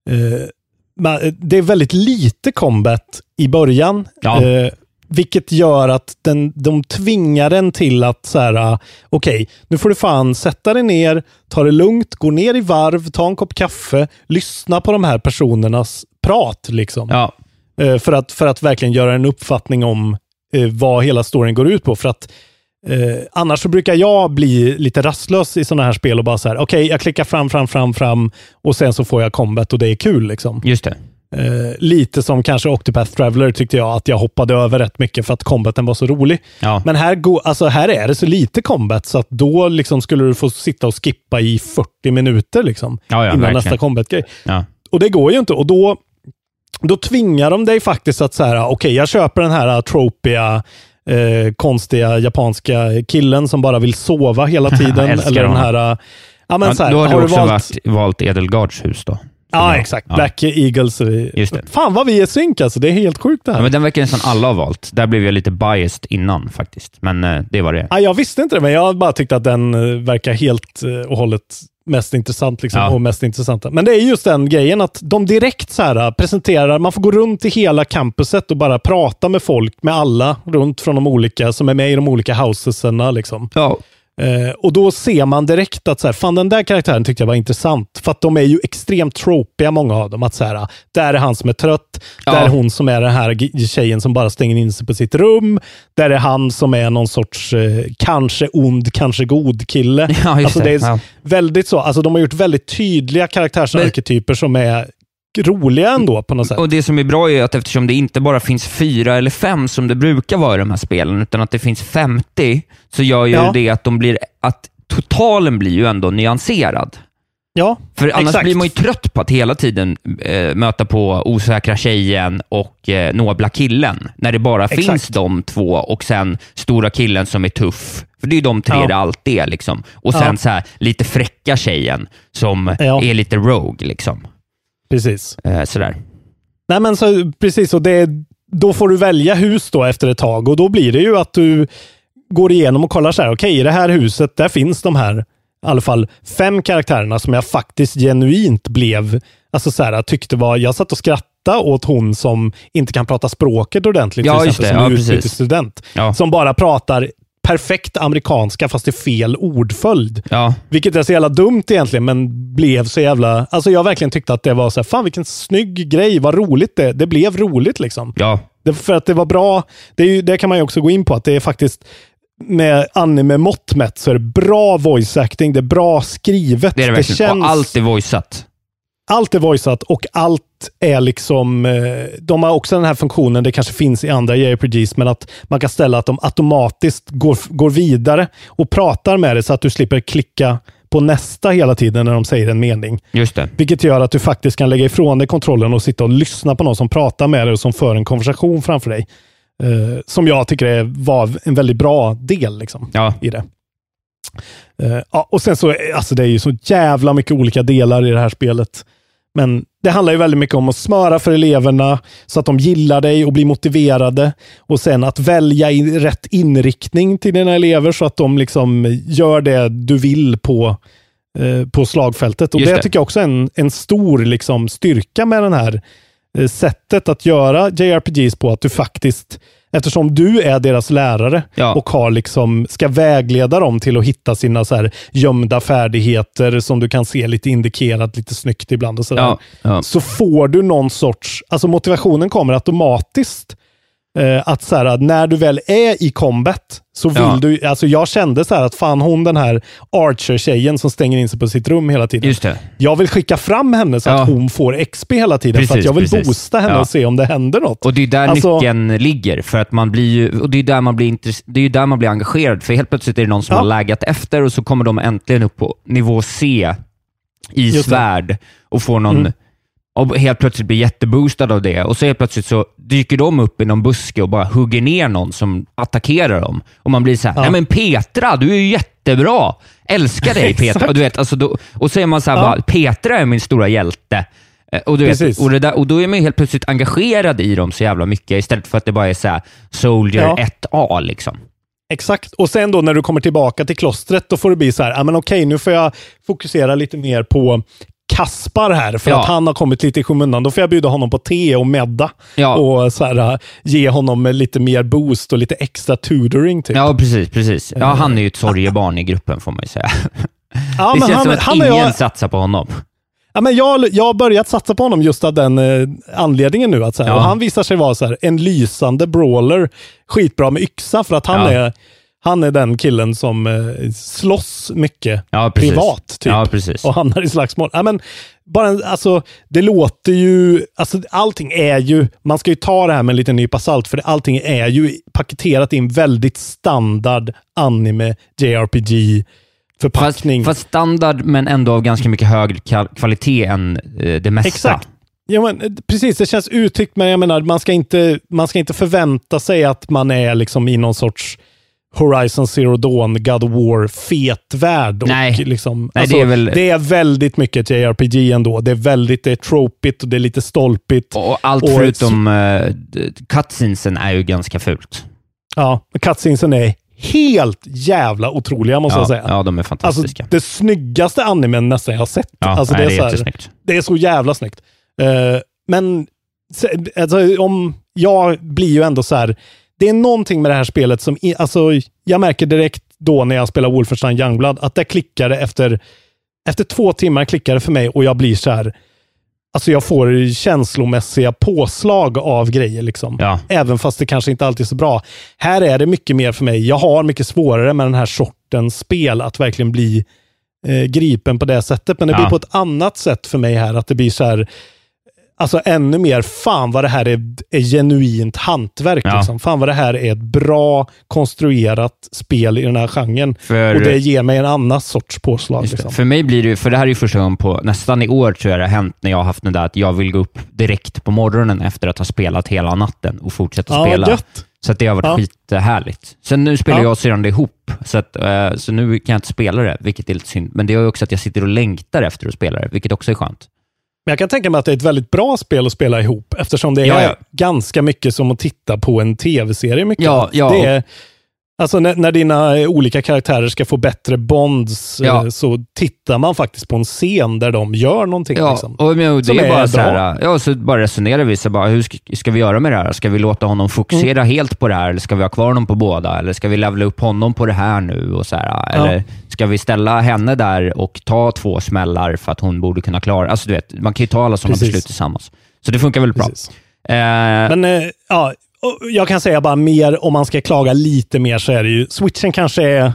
Speaker 2: eh, Det är väldigt lite combat i början.
Speaker 1: Ja.
Speaker 2: Eh, vilket gör att den, de tvingar den till att så här, ah, okej, nu får du fan sätta dig ner, ta det lugnt, gå ner i varv, ta en kopp kaffe, lyssna på de här personernas prat. Liksom.
Speaker 1: Ja,
Speaker 2: Eh, för, att, för att verkligen göra en uppfattning om eh, vad hela storyn går ut på. För att eh, Annars så brukar jag bli lite rastlös i sådana här spel och bara så här, okej, jag klickar fram, fram, fram, fram och sen så får jag combat och det är kul. Liksom.
Speaker 1: just det.
Speaker 2: Eh, lite som kanske Octopath Traveler tyckte jag att jag hoppade över rätt mycket för att combaten var så rolig.
Speaker 1: Ja.
Speaker 2: Men här, går, alltså här är det så lite combat så att då liksom skulle du få sitta och skippa i 40 minuter liksom,
Speaker 1: Ja, ja,
Speaker 2: innan
Speaker 1: verkligen.
Speaker 2: nästa combat-grej. Och det går ju inte. Och då, då tvingar de dig faktiskt att så här, okej, jag köper den här tropia, eh, konstiga japanska killen som bara vill sova hela <laughs> tiden. Eller den här, ja, men så här,
Speaker 1: då har du
Speaker 2: har
Speaker 1: också
Speaker 2: valt,
Speaker 1: varit, valt Edelgards hus då?
Speaker 2: Ja,
Speaker 1: Ja,
Speaker 2: exakt.
Speaker 1: ja.
Speaker 2: Black Eagles.
Speaker 1: Just det.
Speaker 2: Fan vad vi är synk alltså. Det är helt sjukt det här.
Speaker 1: Ja, men den verkar nästan alla ha valt. Där blev jag lite biased innan faktiskt, men eh, det var det.
Speaker 2: Ja, jag visste inte det, men jag bara tyckte att den eh, verkar helt eh, och hållet mest intressant. Liksom,
Speaker 1: Ja.
Speaker 2: och mest intressanta. Men det är just den grejen att de direkt så här, eh, presenterar, man får gå runt i hela campuset och bara prata med folk, med alla runt från de olika, som är med i de olika housesarna. Liksom.
Speaker 1: Ja,
Speaker 2: Eh, och då ser man direkt att så här, fan, den där karaktären tyckte jag var intressant. För att de är ju extremt tropiga, många av dem. Att så här, där är han som är trött,
Speaker 1: Ja.
Speaker 2: där är hon som är den här tjejen som bara stänger in sig på sitt rum. Där är han som är någon sorts eh, kanske ond, kanske god kille. <laughs>
Speaker 1: Ja,
Speaker 2: alltså,
Speaker 1: det.
Speaker 2: det är
Speaker 1: Ja.
Speaker 2: väldigt så. Alltså, de har gjort väldigt tydliga karaktärsarketyper som är roliga ändå på något sätt.
Speaker 1: Och Det som är bra är att eftersom det inte bara finns fyra eller fem som det brukar vara i de här spelen, utan att det finns 50, så gör ju
Speaker 2: Ja.
Speaker 1: det att, de blir, att totalen blir ju ändå nyanserad.
Speaker 2: Ja,
Speaker 1: För annars
Speaker 2: exakt.
Speaker 1: blir man ju trött på att hela tiden eh, möta på osäkra tjejen och eh, nobla killen, när det bara
Speaker 2: Exakt.
Speaker 1: finns de två och sen stora killen som är tuff. För det är ju de tre
Speaker 2: Ja.
Speaker 1: det alltid är. Liksom. Och sen
Speaker 2: Ja.
Speaker 1: så här, lite fräcka tjejen som
Speaker 2: Ja.
Speaker 1: är lite rogue. Liksom.
Speaker 2: Precis.
Speaker 1: Eh, sådär.
Speaker 2: Nej, men så, precis. Och det, då får du välja hus då efter ett tag och då blir det ju att du går igenom och kollar så här, okej, i det här huset, där finns de här, i alla fall fem karaktärerna som jag faktiskt genuint blev, alltså så här, tyckte var, jag satt och skrattade åt hon som inte kan prata språket ordentligt,
Speaker 1: Ja,
Speaker 2: till exempel
Speaker 1: det.
Speaker 2: som
Speaker 1: Ja, precis.
Speaker 2: utbytesstudent.
Speaker 1: Ja.
Speaker 2: Som bara pratar perfekt amerikanska fast i fel ordföljd.
Speaker 1: Ja.
Speaker 2: Vilket är så jävla dumt egentligen, men blev så jävla... Alltså jag verkligen tyckte att det var så här, fan vilken snygg grej, vad roligt det Det blev roligt liksom.
Speaker 1: Ja.
Speaker 2: Det, för att det var bra, det, är ju, det kan man ju också gå in på, att det är faktiskt med anime-mått mätt så är det bra voice acting, det är bra skrivet.
Speaker 1: Det är det verkligen.
Speaker 2: känns,
Speaker 1: Och allt är voiceat.
Speaker 2: Allt är voiceat och allt är liksom... eh, De har också den här funktionen, det kanske finns i andra JRPGs, men att man kan ställa att de automatiskt går, går vidare och pratar med dig så att du slipper klicka på nästa hela tiden när de säger en mening.
Speaker 1: Just det.
Speaker 2: Vilket gör att du faktiskt kan lägga ifrån dig kontrollen och sitta och lyssna på någon som pratar med dig och som för en konversation framför dig. Eh, som jag tycker är, var en väldigt bra del liksom,
Speaker 1: Ja.
Speaker 2: i det. Eh, ja, och sen så, är- alltså det är ju så jävla mycket olika delar i det här spelet. Men det handlar ju väldigt mycket om att smöra för eleverna så att de gillar dig och blir motiverade. Och sen att välja in, rätt inriktning till dina elever så att de liksom gör det du vill på, eh, på slagfältet. Och det,
Speaker 1: det.
Speaker 2: tycker jag också är en, en stor liksom, styrka med den här eh, sättet att göra JRPGs på. Att du faktiskt, eftersom du är deras lärare
Speaker 1: Ja.
Speaker 2: och har liksom, ska vägleda dem till att hitta sina så här gömda färdigheter som du kan se lite indikerat lite snyggt ibland och sådär.
Speaker 1: Ja. Ja.
Speaker 2: Så får du någon sorts, alltså motivationen kommer automatiskt. Eh, att så här, när du väl är i combat så vill
Speaker 1: Ja.
Speaker 2: du, alltså jag kände så här att fan hon den här Archer-tjejen som stänger in sig på sitt rum hela tiden.
Speaker 1: Just det.
Speaker 2: Jag vill skicka fram henne så
Speaker 1: Ja.
Speaker 2: att hon får XP hela tiden för att
Speaker 1: Precis,
Speaker 2: jag vill
Speaker 1: precis.
Speaker 2: boosta henne
Speaker 1: Ja.
Speaker 2: och se om det händer något.
Speaker 1: Och det är där
Speaker 2: Alltså-
Speaker 1: nyckeln ligger, för att man blir ju, och det är där man blir, intress- det är ju där man blir engagerad, för helt plötsligt är det någon som har läggat efter och så kommer de äntligen upp på nivå C i
Speaker 2: Just
Speaker 1: svärd och får någon,
Speaker 2: Mm.
Speaker 1: Och helt plötsligt blir jätteboostad av det och så helt plötsligt så dyker de upp i någon buske och bara hugger ner någon som attackerar dem. Och man blir så här,
Speaker 2: Ja.
Speaker 1: nej men Petra, du är ju jättebra! Älskar dig <laughs> Petra! Och, du vet, alltså då, och så är man så här,
Speaker 2: Ja.
Speaker 1: bara, Petra är min stora hjälte. Eh, Och, du vet,
Speaker 2: Precis.
Speaker 1: och, det där, och då är man ju helt plötsligt engagerad i dem så jävla mycket istället för att det bara är så här Soldier
Speaker 2: Ja.
Speaker 1: 1A. Liksom.
Speaker 2: Exakt. Och sen då när du kommer tillbaka till klostret, då får det bli så här, ah, men okej, nu får jag fokusera lite mer på Kaspar här, för
Speaker 1: Ja.
Speaker 2: att han har kommit lite i skymundan. Då får jag bjuda honom på te och medda
Speaker 1: Ja.
Speaker 2: och så här, ge honom lite mer boost och lite extra tutoring. Typ.
Speaker 1: Ja, precis. precis. Ja, han är ju ett sorgebarn i gruppen får man ju säga.
Speaker 2: Ja,
Speaker 1: det
Speaker 2: men
Speaker 1: känns
Speaker 2: han,
Speaker 1: som att ingen
Speaker 2: jag,
Speaker 1: satsar på honom.
Speaker 2: ja, men jag, jag har börjat satsa på honom just av den eh, anledningen nu. Att, så här,
Speaker 1: Ja.
Speaker 2: och han visar sig vara så här, en lysande brawler, skitbra med yxa, för att han, är, han är den killen som eh, slåss mycket
Speaker 1: Ja,
Speaker 2: privat. Typ.
Speaker 1: Ja,
Speaker 2: och hamnar i slagsmål. Ja, men, bara, alltså, det låter ju... Alltså, allting är ju... Man ska ju ta det här med en liten nypa salt, för allting är ju paketerat i en väldigt standard anime JRPG
Speaker 1: Fast,
Speaker 2: förpackning.
Speaker 1: fast standard, men ändå av ganska mycket högre kvalitet än eh, det mesta.
Speaker 2: Exakt. Ja, men, eh, precis, det känns uttryckt, men jag menar, man ska, inte, man ska inte förvänta sig att man är liksom i någon sorts Horizon Zero Dawn, God of War, fet värld. Och
Speaker 1: Nej.
Speaker 2: liksom,
Speaker 1: Nej,
Speaker 2: alltså,
Speaker 1: det är väl-
Speaker 2: det är väldigt mycket JRPG ändå. Det är väldigt det är tropigt och det är lite stolpigt.
Speaker 1: Och allt
Speaker 2: Och-
Speaker 1: förutom uh, cutscenesen är ju ganska fult.
Speaker 2: Ja, cutscenesen är helt jävla otroliga måste
Speaker 1: Ja,
Speaker 2: jag säga.
Speaker 1: ja, de är
Speaker 2: Alltså,
Speaker 1: fantastiska.
Speaker 2: det snyggaste animen nästan jag har sett.
Speaker 1: ja,
Speaker 2: alltså,
Speaker 1: nej,
Speaker 2: det,
Speaker 1: det
Speaker 2: är
Speaker 1: är
Speaker 2: så här, det är så jävla snyggt. Eh, men alltså, om jag blir ju ändå så här, det är någonting med det här spelet som, alltså, jag märker direkt då när jag spelar Wolfenstein Youngblood, att det klickar det efter, efter två timmar klickar det för mig och jag blir så här, alltså jag får känslomässiga påslag av grejer liksom.
Speaker 1: Ja.
Speaker 2: Även fast det kanske inte alltid är så bra. Här är det mycket mer för mig. Jag har mycket svårare med den här sortens spel att verkligen bli eh, gripen på det sättet. Men det
Speaker 1: Ja.
Speaker 2: blir på ett annat sätt för mig här. Att det blir så här, alltså ännu mer, fan vad det här är, är genuint hantverk.
Speaker 1: Ja.
Speaker 2: Liksom. Fan vad det här är ett bra konstruerat spel i den här genren.
Speaker 1: För-
Speaker 2: och det ger mig en annan sorts påslag. Liksom.
Speaker 1: För mig blir det för det här är ju första gången på nästan i år tror jag det har hänt när jag har haft den där att jag vill gå upp direkt på morgonen efter att ha spelat hela natten och fortsätta
Speaker 2: Ja,
Speaker 1: spela.
Speaker 2: gött.
Speaker 1: Så det har varit
Speaker 2: Ja.
Speaker 1: skithärligt. Sen nu spelar
Speaker 2: Ja.
Speaker 1: jag och syrran ihop, så, att, eh, så nu kan jag inte spela det, vilket är lite synd. Men det ju också att jag sitter och längtar efter att spela det, vilket också är skönt.
Speaker 2: Men jag kan tänka mig att det är ett väldigt bra spel att spela ihop, eftersom det är
Speaker 1: Ja, ja.
Speaker 2: ganska mycket som att titta på en tv-serie. Mycket.
Speaker 1: Ja,
Speaker 2: det är, alltså när, när dina eh, olika karaktärer ska få bättre bonds,
Speaker 1: Ja.
Speaker 2: eh, så tittar man faktiskt på en scen där de gör någonting.
Speaker 1: Ja,
Speaker 2: liksom.
Speaker 1: och, men, det är
Speaker 2: är
Speaker 1: bara så här, ja, så bara resonerar vi, så bara, hur ska, ska vi göra med det här? Ska vi låta honom fokusera
Speaker 2: Mm.
Speaker 1: helt på det här, eller ska vi ha kvar honom på båda? Eller ska vi levela upp honom på det här nu? Och så här, eller ska vi ställa henne där och ta två smällar för att hon borde kunna klara... Alltså, du vet, man kan ju ta alla sådana
Speaker 2: Precis.
Speaker 1: beslut tillsammans. Så det funkar väldigt bra.
Speaker 2: Precis.
Speaker 1: Eh,
Speaker 2: Men eh, ja, jag kan säga bara mer, om man ska klaga lite mer, så är det ju, switchen kanske är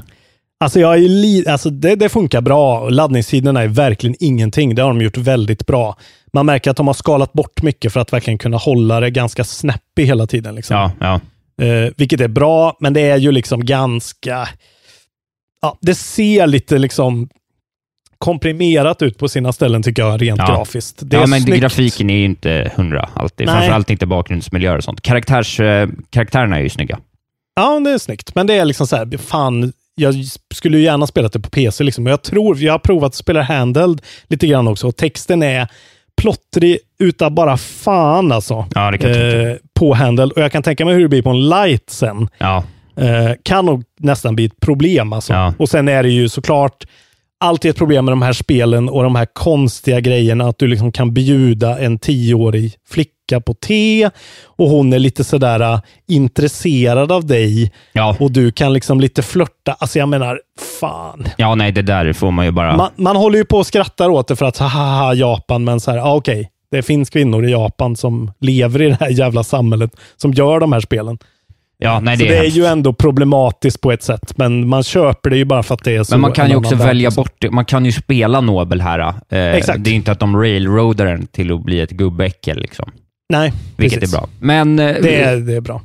Speaker 2: Alltså, jag är li, alltså det, det funkar bra. Laddningstiderna är verkligen ingenting. Det har de gjort väldigt bra. Man märker att de har skalat bort mycket för att verkligen kunna hålla det ganska snappy hela tiden. Liksom.
Speaker 1: ja, ja.
Speaker 2: Eh, vilket är bra, men det är ju liksom ganska... Ja, det ser lite liksom komprimerat ut på sina ställen tycker jag, rent
Speaker 1: Ja.
Speaker 2: grafiskt. Det
Speaker 1: ja, men
Speaker 2: snyggt.
Speaker 1: grafiken är ju inte hundra alltid.
Speaker 2: Nej.
Speaker 1: Framförallt inte bakgrundsmiljöer och sånt. Karaktärs, eh, karaktärerna är ju snygga.
Speaker 2: Ja, det är snyggt. Men det är liksom så här, fan, jag skulle ju gärna spela det på PC. Liksom. Men jag tror, jag har provat att spela handheld lite grann också. Och texten är plottrig utav bara fan alltså.
Speaker 1: Ja, det kan
Speaker 2: eh, på handheld. Och jag kan tänka mig hur det blir på en light sen.
Speaker 1: Ja,
Speaker 2: Eh, kan nog nästan bli ett problem alltså.
Speaker 1: Ja.
Speaker 2: Och sen är det ju såklart alltid ett problem med de här spelen och de här konstiga grejerna. Att du liksom kan bjuda en tioårig flicka på te och hon är lite sådär äh, intresserad av dig
Speaker 1: ja.
Speaker 2: och du kan liksom lite flörta. Alltså jag menar, fan.
Speaker 1: ja nej, det där får man ju bara...
Speaker 2: Man, man håller ju på och skrattar åt det för att haha Japan, men så här, ja, okej. Det finns kvinnor i Japan som lever i det här jävla samhället som gör de här spelen.
Speaker 1: Ja, nej,
Speaker 2: så
Speaker 1: det
Speaker 2: det
Speaker 1: är
Speaker 2: är
Speaker 1: hemskt.
Speaker 2: ju ändå problematiskt på ett sätt, men man köper det ju bara för att det är så.
Speaker 1: Men man kan ju också välja bort det. Man kan ju spela Nobel här. Eh,
Speaker 2: Exakt.
Speaker 1: Det är inte att de railroadar den till att bli ett gubbäckel, liksom.
Speaker 2: Nej,
Speaker 1: vilket
Speaker 2: precis.
Speaker 1: är bra. Men eh,
Speaker 2: Det är, det är bra.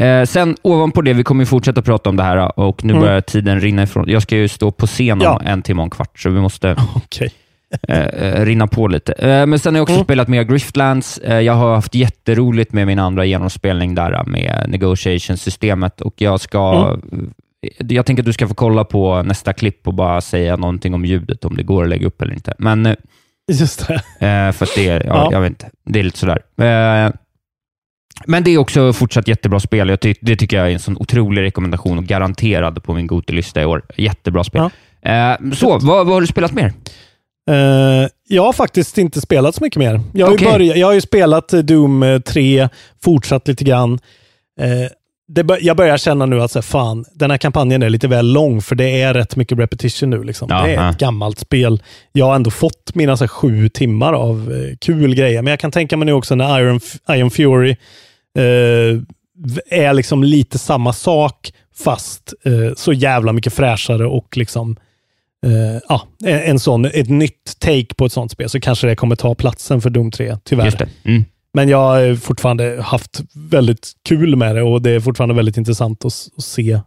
Speaker 1: eh, sen ovanpå det, vi kommer ju fortsätta prata om det här och nu
Speaker 2: Mm.
Speaker 1: börjar tiden rinna ifrån. Jag ska ju stå på scen om
Speaker 2: Ja.
Speaker 1: en timme och en kvart, så vi måste <laughs>
Speaker 2: Okej.
Speaker 1: eh, <laughs> eh, rinna på lite. Eh, men sen har jag också
Speaker 2: Mm.
Speaker 1: spelat mer Griftlands. Eh, jag har haft jätteroligt med min andra genomspelning där eh, med negotiation-systemet och jag ska
Speaker 2: Mm.
Speaker 1: Jag tänker att du ska få kolla på nästa klipp och bara säga någonting om ljudet, om det går att lägga upp eller inte. Men eh,
Speaker 2: Just det.
Speaker 1: Eh, för att det är, ja,
Speaker 2: Ja.
Speaker 1: jag vet inte, det är lite sådär. Eh, men det är också fortsatt jättebra spel. Jag ty det tycker jag är en sån otrolig rekommendation och garanterad på min Gotelista i år. Jättebra spel. Eh, så, vad, vad har du spelat mer?
Speaker 2: Eh, jag har faktiskt inte spelat så mycket mer. Jag har,
Speaker 1: Okej.
Speaker 2: ju, börjat, jag har ju spelat eh, Doom eh, 3, fortsatt lite grann. Eh, det jag börjar känna nu att så här, fan, den här kampanjen är lite väl lång, för det är rätt mycket repetition nu. Liksom.
Speaker 1: Ja,
Speaker 2: det är ett gammalt spel. Jag har ändå fått mina så här, sju timmar av eh, kul grejer, men jag kan tänka mig nu också när Iron, Iron Fury eh, är liksom lite samma sak, fast eh, så jävla mycket fräschare och liksom eh, ja, en, sån, ett nytt take på ett sånt spel, så kanske det kommer ta platsen för Doom 3, tyvärr.
Speaker 1: Mm.
Speaker 2: Men jag har fortfarande haft väldigt kul med det och det är fortfarande väldigt intressant att, att se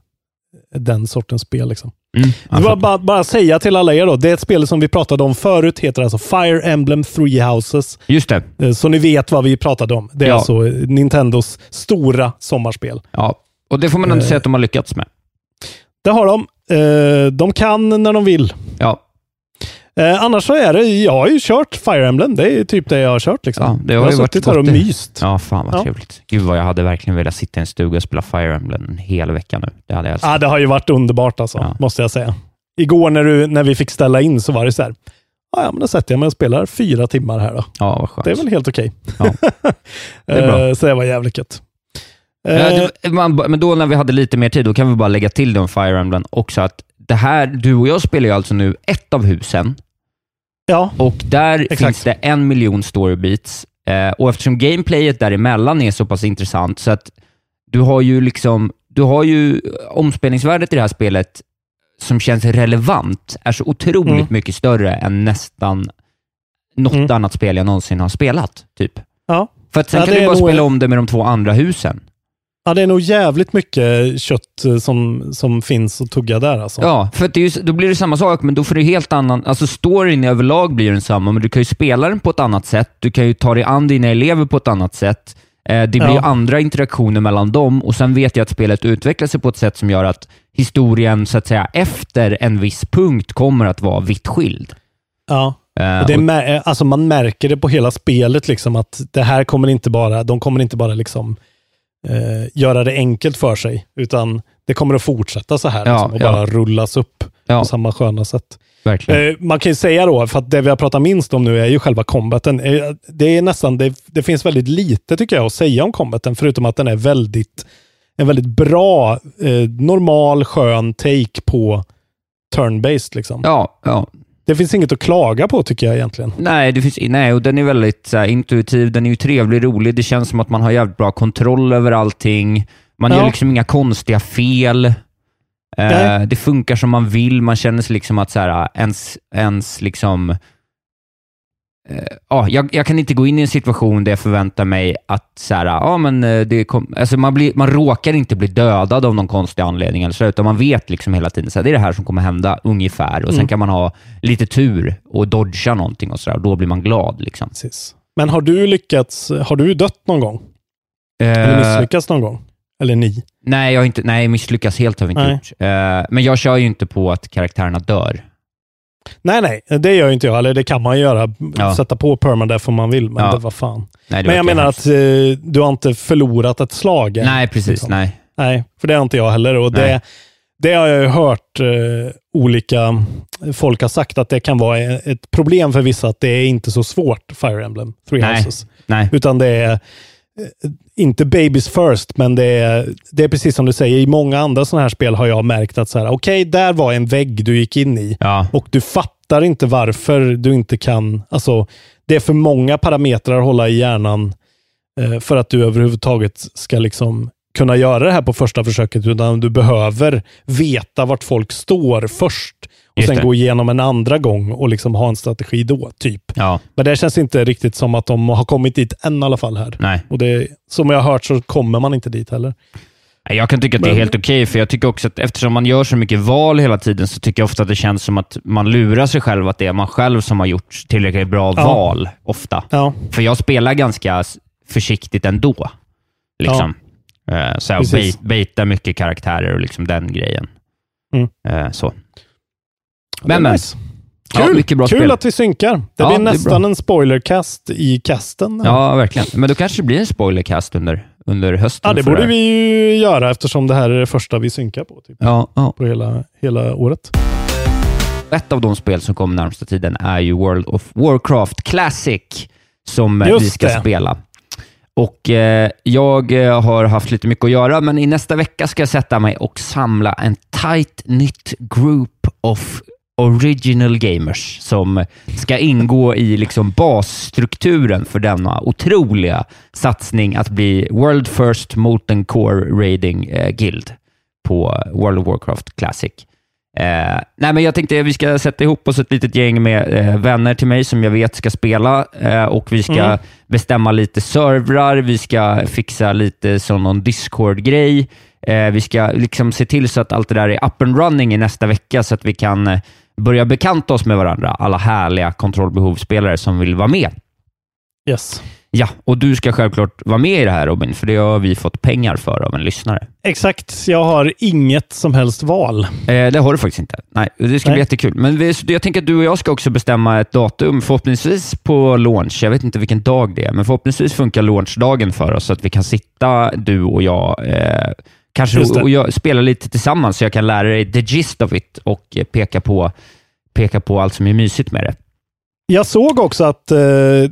Speaker 2: den sortens spel. Liksom.
Speaker 1: Mm.
Speaker 2: Det var bara, bara säga till alla er då, det är ett spel som vi pratade om förut, heter alltså Fire Emblem Three Houses.
Speaker 1: Just det.
Speaker 2: Eh, Så ni vet vad vi pratade om. Det är
Speaker 1: Ja.
Speaker 2: alltså Nintendos stora sommarspel.
Speaker 1: Ja. Och det får man ändå
Speaker 2: Eh.
Speaker 1: säga att de har lyckats med.
Speaker 2: Det har de. Eh, De kan när de vill.
Speaker 1: Ja,
Speaker 2: Eh, annars så är det, jag har ju kört Fire Emblem. Det är typ det jag har kört. Liksom.
Speaker 1: ja det
Speaker 2: jag
Speaker 1: har
Speaker 2: har
Speaker 1: ju varit
Speaker 2: suttit här och myst.
Speaker 1: Ja, fan vad
Speaker 2: Ja.
Speaker 1: trevligt. Gud vad jag hade verkligen velat sitta i en stuga och spela Fire Emblem en hel vecka nu. Det hade jag älskat.
Speaker 2: Ja, det har ju varit underbart alltså,
Speaker 1: Ja.
Speaker 2: måste jag säga. Igår när, du, när vi fick ställa in så var det så här, "Ja, ja, men då sätter jag mig och spelar fyra timmar här då.
Speaker 1: Ja, vad skönt.
Speaker 2: Det är väl helt okej.
Speaker 1: Ja. <laughs> Det är bra.
Speaker 2: Eh, så det var jävligt gött.
Speaker 1: Ja,
Speaker 2: Eh,
Speaker 1: det- man, men då när vi hade lite mer tid, då kan vi bara lägga till det om Fire Emblem också att det här, du och jag spelar ju alltså nu ett av husen
Speaker 2: ja,
Speaker 1: och där
Speaker 2: Exakt.
Speaker 1: finns det en miljon storybeats. Eh, och eftersom gameplayet däremellan är så pass intressant så att du har ju liksom, du har ju omspelningsvärdet i det här spelet som känns relevant är så otroligt
Speaker 2: Mm.
Speaker 1: mycket större än nästan något
Speaker 2: Mm.
Speaker 1: annat spel jag någonsin har spelat. Typ.
Speaker 2: Ja.
Speaker 1: För att sen
Speaker 2: Ja,
Speaker 1: kan du bara spela om det med de två andra husen.
Speaker 2: Ja, det är nog jävligt mycket kött eh, som, som finns att tugga där alltså.
Speaker 1: Ja, för det är ju, då blir det samma sak, men då får du helt annan... Alltså storyn överlag blir densamma, men du kan ju spela den på ett annat sätt. Du kan ju ta dig an dina elever på ett annat sätt. Eh, det blir
Speaker 2: Ja.
Speaker 1: andra interaktioner mellan dem och sen vet jag att spelet utvecklar sig på ett sätt som gör att historien, så att säga, efter en viss punkt kommer att vara vitt skild.
Speaker 2: Ja.
Speaker 1: Eh,
Speaker 2: det är alltså man märker det på hela spelet, liksom, att det här kommer inte bara, de kommer inte bara liksom, eh, göra det enkelt för sig, utan det kommer att fortsätta så här
Speaker 1: Ja,
Speaker 2: liksom, och
Speaker 1: ja.
Speaker 2: bara rullas upp
Speaker 1: Ja.
Speaker 2: på samma sköna sätt. Eh, man kan ju säga då, för att det vi har pratat minst om nu är ju själva combaten. Eh, det är nästan, det, det finns väldigt lite tycker jag att säga om combaten, förutom att den är väldigt, en väldigt bra, eh, normal, skön take på turn-based. Liksom.
Speaker 1: Ja, ja.
Speaker 2: Det finns inget att klaga på tycker jag egentligen.
Speaker 1: Nej, det finns, nej, och den är väldigt så här, intuitiv. Den är ju trevlig, rolig. Det känns som att man har jävligt bra kontroll över allting. Man
Speaker 2: Ja.
Speaker 1: gör liksom inga konstiga fel. Eh, det funkar som man vill. Man känner sig liksom att så här, ens, ens liksom... Eh, ja, jag, jag kan inte gå in i en situation där jag förväntar mig att så här, ja, men eh, det kom, alltså man, blir, man råkar inte bli dödad av någon konstig anledning, eller så, utan man vet liksom hela tiden att det är det här som kommer hända, ungefär. Och Sen
Speaker 2: Mm.
Speaker 1: kan man ha lite tur och dodga någonting och, så där, och då blir man glad. Liksom.
Speaker 2: Precis. Men har du lyckats, har du dött någon gång? Eller
Speaker 1: Eh,
Speaker 2: misslyckats någon gång? Eller ni?
Speaker 1: nej, jag inte, nej, misslyckas helt har vi inte
Speaker 2: Nej.
Speaker 1: gjort. Eh, men jag kör ju inte på att karaktärerna dör.
Speaker 2: Nej, nej, det gör inte jag. Eller det kan man göra.
Speaker 1: Ja.
Speaker 2: Sätta på permadeath om man vill, men
Speaker 1: Ja.
Speaker 2: det var fan.
Speaker 1: Nej, det
Speaker 2: Men jag menar
Speaker 1: hemskt.
Speaker 2: att eh, du har inte förlorat ett slag
Speaker 1: Nej, precis.
Speaker 2: liksom.
Speaker 1: Nej.
Speaker 2: Nej, för det har inte jag heller. Och
Speaker 1: Nej.
Speaker 2: det, det har jag ju hört eh, olika folk har sagt att det kan vara ett problem för vissa att det är inte så svårt, Fire Emblem Three
Speaker 1: Nej.
Speaker 2: Houses.
Speaker 1: Nej.
Speaker 2: Utan det är inte babies first, men det är, det är precis som du säger. I många andra sådana här spel har jag märkt att så här, okej, där var en vägg du gick in i
Speaker 1: Ja.
Speaker 2: och du fattar inte varför du inte kan. Alltså, det är för många parametrar att hålla i hjärnan eh, för att du överhuvudtaget ska liksom kunna göra det här på första försöket, utan du behöver veta vart folk står först och sen gå igenom en andra gång och liksom ha en strategi då, typ.
Speaker 1: Ja.
Speaker 2: Men det känns inte riktigt som att de har kommit dit än i alla fall här.
Speaker 1: Nej.
Speaker 2: Och det, som jag har hört så kommer man inte dit heller.
Speaker 1: Jag kan tycka att det är helt okej, för jag tycker också att eftersom man gör så mycket val hela tiden, så tycker jag ofta att det känns som att man lurar sig själv, att det är man själv som har gjort tillräckligt bra
Speaker 2: Ja.
Speaker 1: val, ofta.
Speaker 2: Ja,
Speaker 1: För jag spelar ganska försiktigt ändå. Liksom. Eh, så jag bait- baitar mycket karaktärer och liksom den grejen.
Speaker 2: Mm.
Speaker 1: Eh, så.
Speaker 2: Det
Speaker 1: Men, men.
Speaker 2: nice.
Speaker 1: Ja,
Speaker 2: Kul, Kul att vi synkar. Det
Speaker 1: Ja,
Speaker 2: blir
Speaker 1: det är
Speaker 2: nästan
Speaker 1: bra.
Speaker 2: en spoilercast i casten.
Speaker 1: Ja, verkligen. Men då kanske det blir en spoilercast under, under hösten.
Speaker 2: Ja, det borde
Speaker 1: här.
Speaker 2: vi ju göra eftersom det här är det första vi synkar på. Typ,
Speaker 1: Ja, ja.
Speaker 2: På hela, hela året.
Speaker 1: Ett av de spel som kommer närmsta tiden är ju World of Warcraft Classic, som
Speaker 2: Just
Speaker 1: vi ska
Speaker 2: det.
Speaker 1: spela. Och eh, Jag eh, har haft lite mycket att göra, men i nästa vecka ska jag sätta mig och samla en tight knit group of original gamers som ska ingå i liksom basstrukturen för denna otroliga satsning att bli World First Molten Core Raiding eh, Guild på World of Warcraft Classic. Eh, nej, men jag tänkte att vi ska sätta ihop oss ett litet gäng med eh, vänner till mig som jag vet ska spela eh, och vi ska
Speaker 2: Mm.
Speaker 1: bestämma lite servrar, vi ska fixa lite som någon Discord-grej. Eh, vi ska liksom se till så att allt det där är up and running i nästa vecka så att vi kan eh, börja bekanta oss med varandra, alla härliga kontrollbehovsspelare som vill vara med.
Speaker 2: Yes.
Speaker 1: Ja, och du ska självklart vara med i det här Robin, för det har vi fått pengar för av en lyssnare.
Speaker 2: Exakt. Jag har inget som helst val.
Speaker 1: Eh, det har du faktiskt inte. Nej, det ska
Speaker 2: Nej.
Speaker 1: bli jättekul. Men vi, jag tänker att du och jag ska också bestämma ett datum, förhoppningsvis på launch. Jag vet inte vilken dag det är, men förhoppningsvis funkar launchdagen för oss så att vi kan sitta, du och jag, eh, kanske och jag, spela lite tillsammans så jag kan lära dig the gist of it och eh, peka på, peka på allt som är mysigt med det.
Speaker 2: Jag såg också att eh,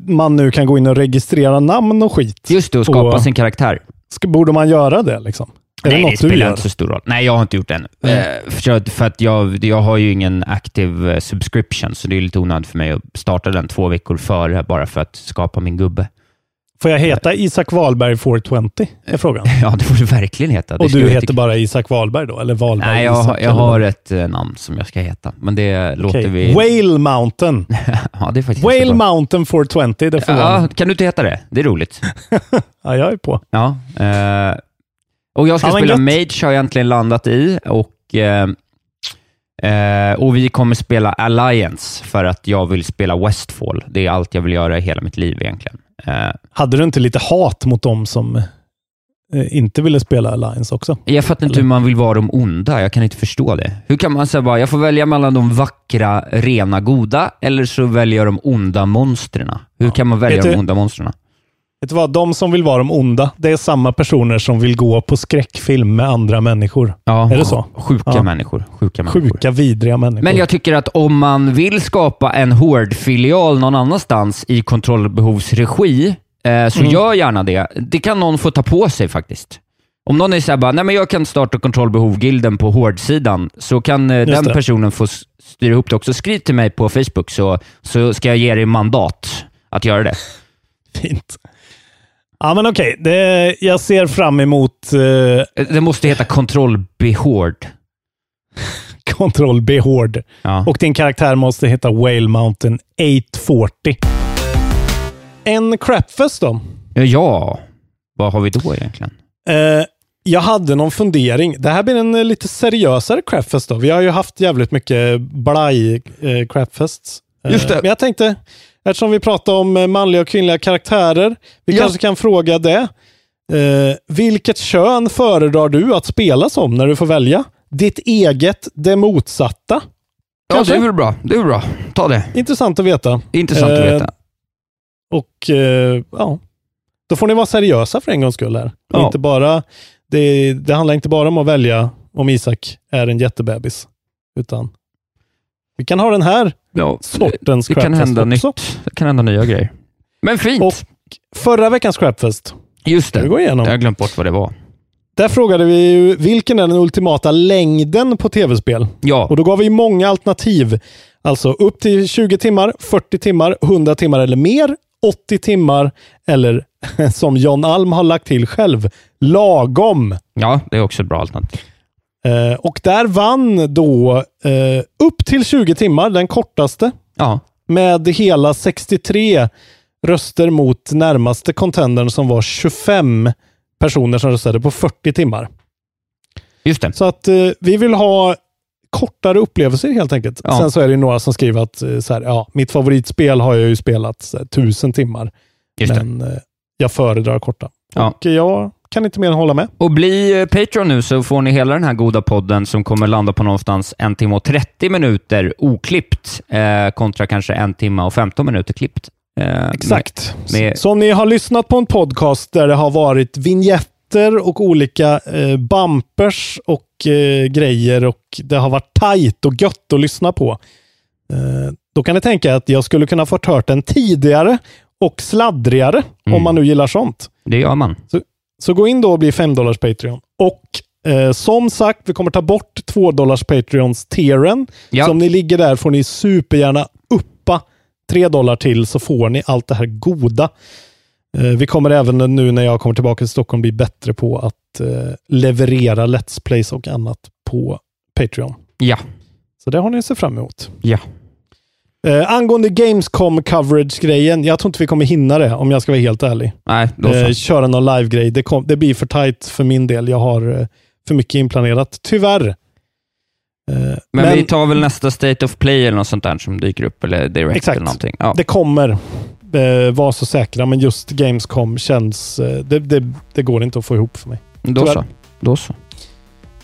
Speaker 2: man nu kan gå in och registrera namn och skit.
Speaker 1: Just det, och skapa
Speaker 2: Och-
Speaker 1: sin karaktär.
Speaker 2: Ska, borde man göra det? Liksom? Är
Speaker 1: Nej,
Speaker 2: det
Speaker 1: det, spelar inte så stor roll. Nej, jag har inte gjort det ännu.
Speaker 2: Mm.
Speaker 1: Eh, för för att jag, jag har ju ingen active eh, subscription, så det är lite onödigt för mig att starta den två veckor före, bara för att skapa min gubbe.
Speaker 2: Får jag heta Isak Wahlberg 420? Är frågan. <laughs>
Speaker 1: Ja, det får du verkligen heta. Det
Speaker 2: Och du heter bara Isak Wahlberg då? Eller Wahlberg
Speaker 1: Nej, jag,
Speaker 2: Isak,
Speaker 1: har- jag har ett eh, namn som jag ska heta, men det låter
Speaker 2: Okej.
Speaker 1: vi...
Speaker 2: Whale Mountain. <laughs>
Speaker 1: ja, det är faktiskt
Speaker 2: Whale. Mountain 420, det får
Speaker 1: Ja, kan du inte heta det? Det är roligt. <laughs>
Speaker 2: Ja, jag är på.
Speaker 1: Ja. Eh, och jag ska
Speaker 2: Ja,
Speaker 1: spela
Speaker 2: gött.
Speaker 1: Mage, har jag äntligen landat i. Och, eh, eh, och vi kommer spela Alliance för att jag vill spela Westfall. Det är allt jag vill göra i hela mitt liv egentligen. Eh,
Speaker 2: Hade du inte lite hat mot dem som eh, inte ville spela Alliance också?
Speaker 1: jag fattar inte hur man vill vara de onda. Jag kan inte förstå det. Hur kan man säga bara, jag får välja mellan de vackra, rena, goda, eller så väljer jag de onda monstren. Hur kan man välja
Speaker 2: Vet
Speaker 1: de
Speaker 2: du-
Speaker 1: onda monstren?
Speaker 2: Vet du vad? De som vill vara de onda, det är samma personer som vill gå på skräckfilm med andra människor.
Speaker 1: Ja,
Speaker 2: Är det så?
Speaker 1: Sjuka
Speaker 2: Ja.
Speaker 1: människor. Sjuka människor.
Speaker 2: Sjuka, vidriga människor.
Speaker 1: Men jag tycker att om man vill skapa en Hård-filial någon annanstans i kontrollbehovsregi, eh, så
Speaker 2: Mm.
Speaker 1: gör gärna det. Det kan någon få ta på sig faktiskt. Om någon är såhär nej men jag kan starta kontrollbehov-gilden på Hård-sidan, så kan eh, den
Speaker 2: det.
Speaker 1: personen få styra ihop det också. Skriv till mig på Facebook så, så ska jag ge dig mandat att göra det. <laughs>
Speaker 2: Fint. Ja, men okej. Det- Jag ser fram emot eh,
Speaker 1: Det måste heta.
Speaker 2: Control <laughs> B Hård.
Speaker 1: Ja.
Speaker 2: Och din karaktär måste heta Whale Mountain 840. En crapfest då?
Speaker 1: ja, vad har vi då egentligen?
Speaker 2: Eh, jag hade någon fundering. Det här blir en eh, lite seriösare crapfest då. Vi har ju haft jävligt mycket blaj eh, crapfests. Eh,
Speaker 1: Just det.
Speaker 2: Men jag tänkte, eftersom vi pratar om eh, manliga och kvinnliga karaktärer, vi
Speaker 1: Ja.
Speaker 2: kanske kan fråga det. Eh, vilket kön föredrar du att spela som när du får välja? Ditt eget, det motsatta?
Speaker 1: Ja,
Speaker 2: Kanske?
Speaker 1: det är väl bra. Det är väl bra. Ta det.
Speaker 2: Intressant att veta.
Speaker 1: Intressant att
Speaker 2: Eh,
Speaker 1: veta.
Speaker 2: Och eh, ja, då får ni vara seriösa för en gångs skull här.
Speaker 1: Ja.
Speaker 2: inte bara, det, det handlar inte bara om att välja om Isak är en jättebebis, utan vi kan ha den här
Speaker 1: Ja,
Speaker 2: sortens
Speaker 1: det kan
Speaker 2: crapfest
Speaker 1: hända
Speaker 2: också.
Speaker 1: nytt. Det kan hända nya grejer. Men fint.
Speaker 2: Och förra veckans crapfest,
Speaker 1: Just det.
Speaker 2: gå igenom.
Speaker 1: Jag har glömt bort vad det var.
Speaker 2: Där frågade vi ju, vilken är den ultimata längden på tv-spel?
Speaker 1: Ja,
Speaker 2: Och då gav vi många alternativ. Alltså upp till 20 timmar, 40 timmar, 100 timmar eller mer, 80 timmar eller <laughs> som John Alm har lagt till själv, lagom.
Speaker 1: ja, det är också ett bra alternativ.
Speaker 2: Eh, och där vann då eh, upp till 20 timmar, den kortaste,
Speaker 1: Ja,
Speaker 2: med hela 63 röster mot närmaste contendern som var 25 personer som röstade på 40 timmar.
Speaker 1: just det.
Speaker 2: Så att eh, vi vill ha kortare upplevelser helt enkelt.
Speaker 1: Ja.
Speaker 2: Sen så är det några som skriver att eh, så här, ja, mitt favoritspel har jag ju spelat här, tusen timmar,
Speaker 1: Just det.
Speaker 2: men eh, jag föredrar korta.
Speaker 1: Ja.
Speaker 2: Och jag kan inte mer än hålla med.
Speaker 1: Och bli eh, Patreon nu så får ni hela den här goda podden som kommer landa på någonstans en timme och 30 minuter oklippt eh, kontra kanske en timme och 15 minuter klippt. Eh,
Speaker 2: Exakt.
Speaker 1: med-
Speaker 2: Så om ni har lyssnat på en podcast där det har varit vignetter och olika eh, bumpers och eh, grejer och det har varit tajt och gött att lyssna på. Eh, då kan ni tänka att jag skulle kunna fått hört den tidigare och sladdrigare
Speaker 1: Mm.
Speaker 2: om man nu gillar sånt.
Speaker 1: Det gör man.
Speaker 2: Så gå in då och bli 5 dollars Patreon. Och eh, som sagt, vi kommer ta bort 2 dollars Patreons tieren.
Speaker 1: Ja.
Speaker 2: Så om ni ligger där får ni supergärna uppa 3 dollar till så får ni allt det här goda. Eh, vi kommer även nu när jag kommer tillbaka till Stockholm bli bättre på att eh, leverera Let's Plays och annat på Patreon.
Speaker 1: Ja.
Speaker 2: Så det har ni att se fram emot.
Speaker 1: Ja.
Speaker 2: Eh, angående Gamescom coverage-grejen, jag tror inte vi kommer hinna det om jag ska vara helt ärlig.
Speaker 1: Nej, då.
Speaker 2: Eh, köra någon live-grej. Det, kom, det blir för tight för min del. Jag har eh, för mycket inplanerat, tyvärr. Eh,
Speaker 1: Men, vi tar väl nästa State of Play eller något sånt där som dyker upp, eller Direct
Speaker 2: Exakt.
Speaker 1: eller någonting. Ja.
Speaker 2: det kommer. Eh, var så säkra, men just Gamescom känns... Eh, det, det, det går inte att få ihop för mig.
Speaker 1: Då
Speaker 2: tyvärr.
Speaker 1: så. Då så.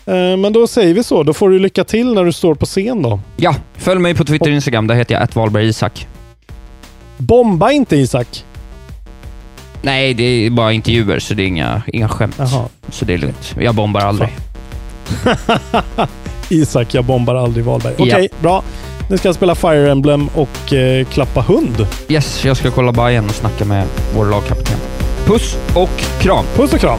Speaker 2: Eh, men då säger vi så. Då får du lycka till när du står på scen då.
Speaker 1: Ja, följ mig på Twitter och Instagram. Där heter jag @valbergisak.
Speaker 2: Bomba inte Isak!
Speaker 1: Nej, det är bara intervjuer, så det är inga, inga skämt.
Speaker 2: Jaha.
Speaker 1: Så det är lugnt. Jag bombar aldrig. <laughs>
Speaker 2: Isak, jag bombar aldrig Wahlberg. Okej,
Speaker 1: Ja.
Speaker 2: bra. Nu ska jag spela Fire Emblem och eh, klappa hund.
Speaker 1: Yes, jag ska kolla Bajen och snacka med vår lagkapten. Puss och kram!
Speaker 2: Puss och kram!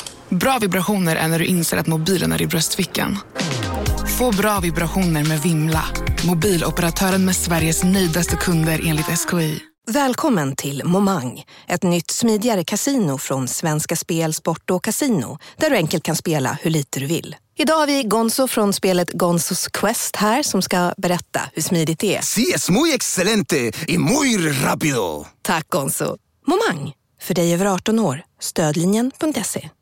Speaker 5: Bra vibrationer är när du inser att mobilen är i bröstfickan. Få bra vibrationer med Vimla. Mobiloperatören med Sveriges nöjdaste kunder enligt SKI.
Speaker 6: Välkommen till Momang, ett nytt smidigare casino från Svenska Spel, Sport och Casino där du enkelt kan spela hur lite du vill. Idag har vi Gonzo från spelet Gonzos Quest här som ska berätta hur smidigt det är.
Speaker 7: Sí, es muy excelente y muy rápido.
Speaker 6: Tack Gonzo. Momang, för dig över 18 år. Stödlinjen.se.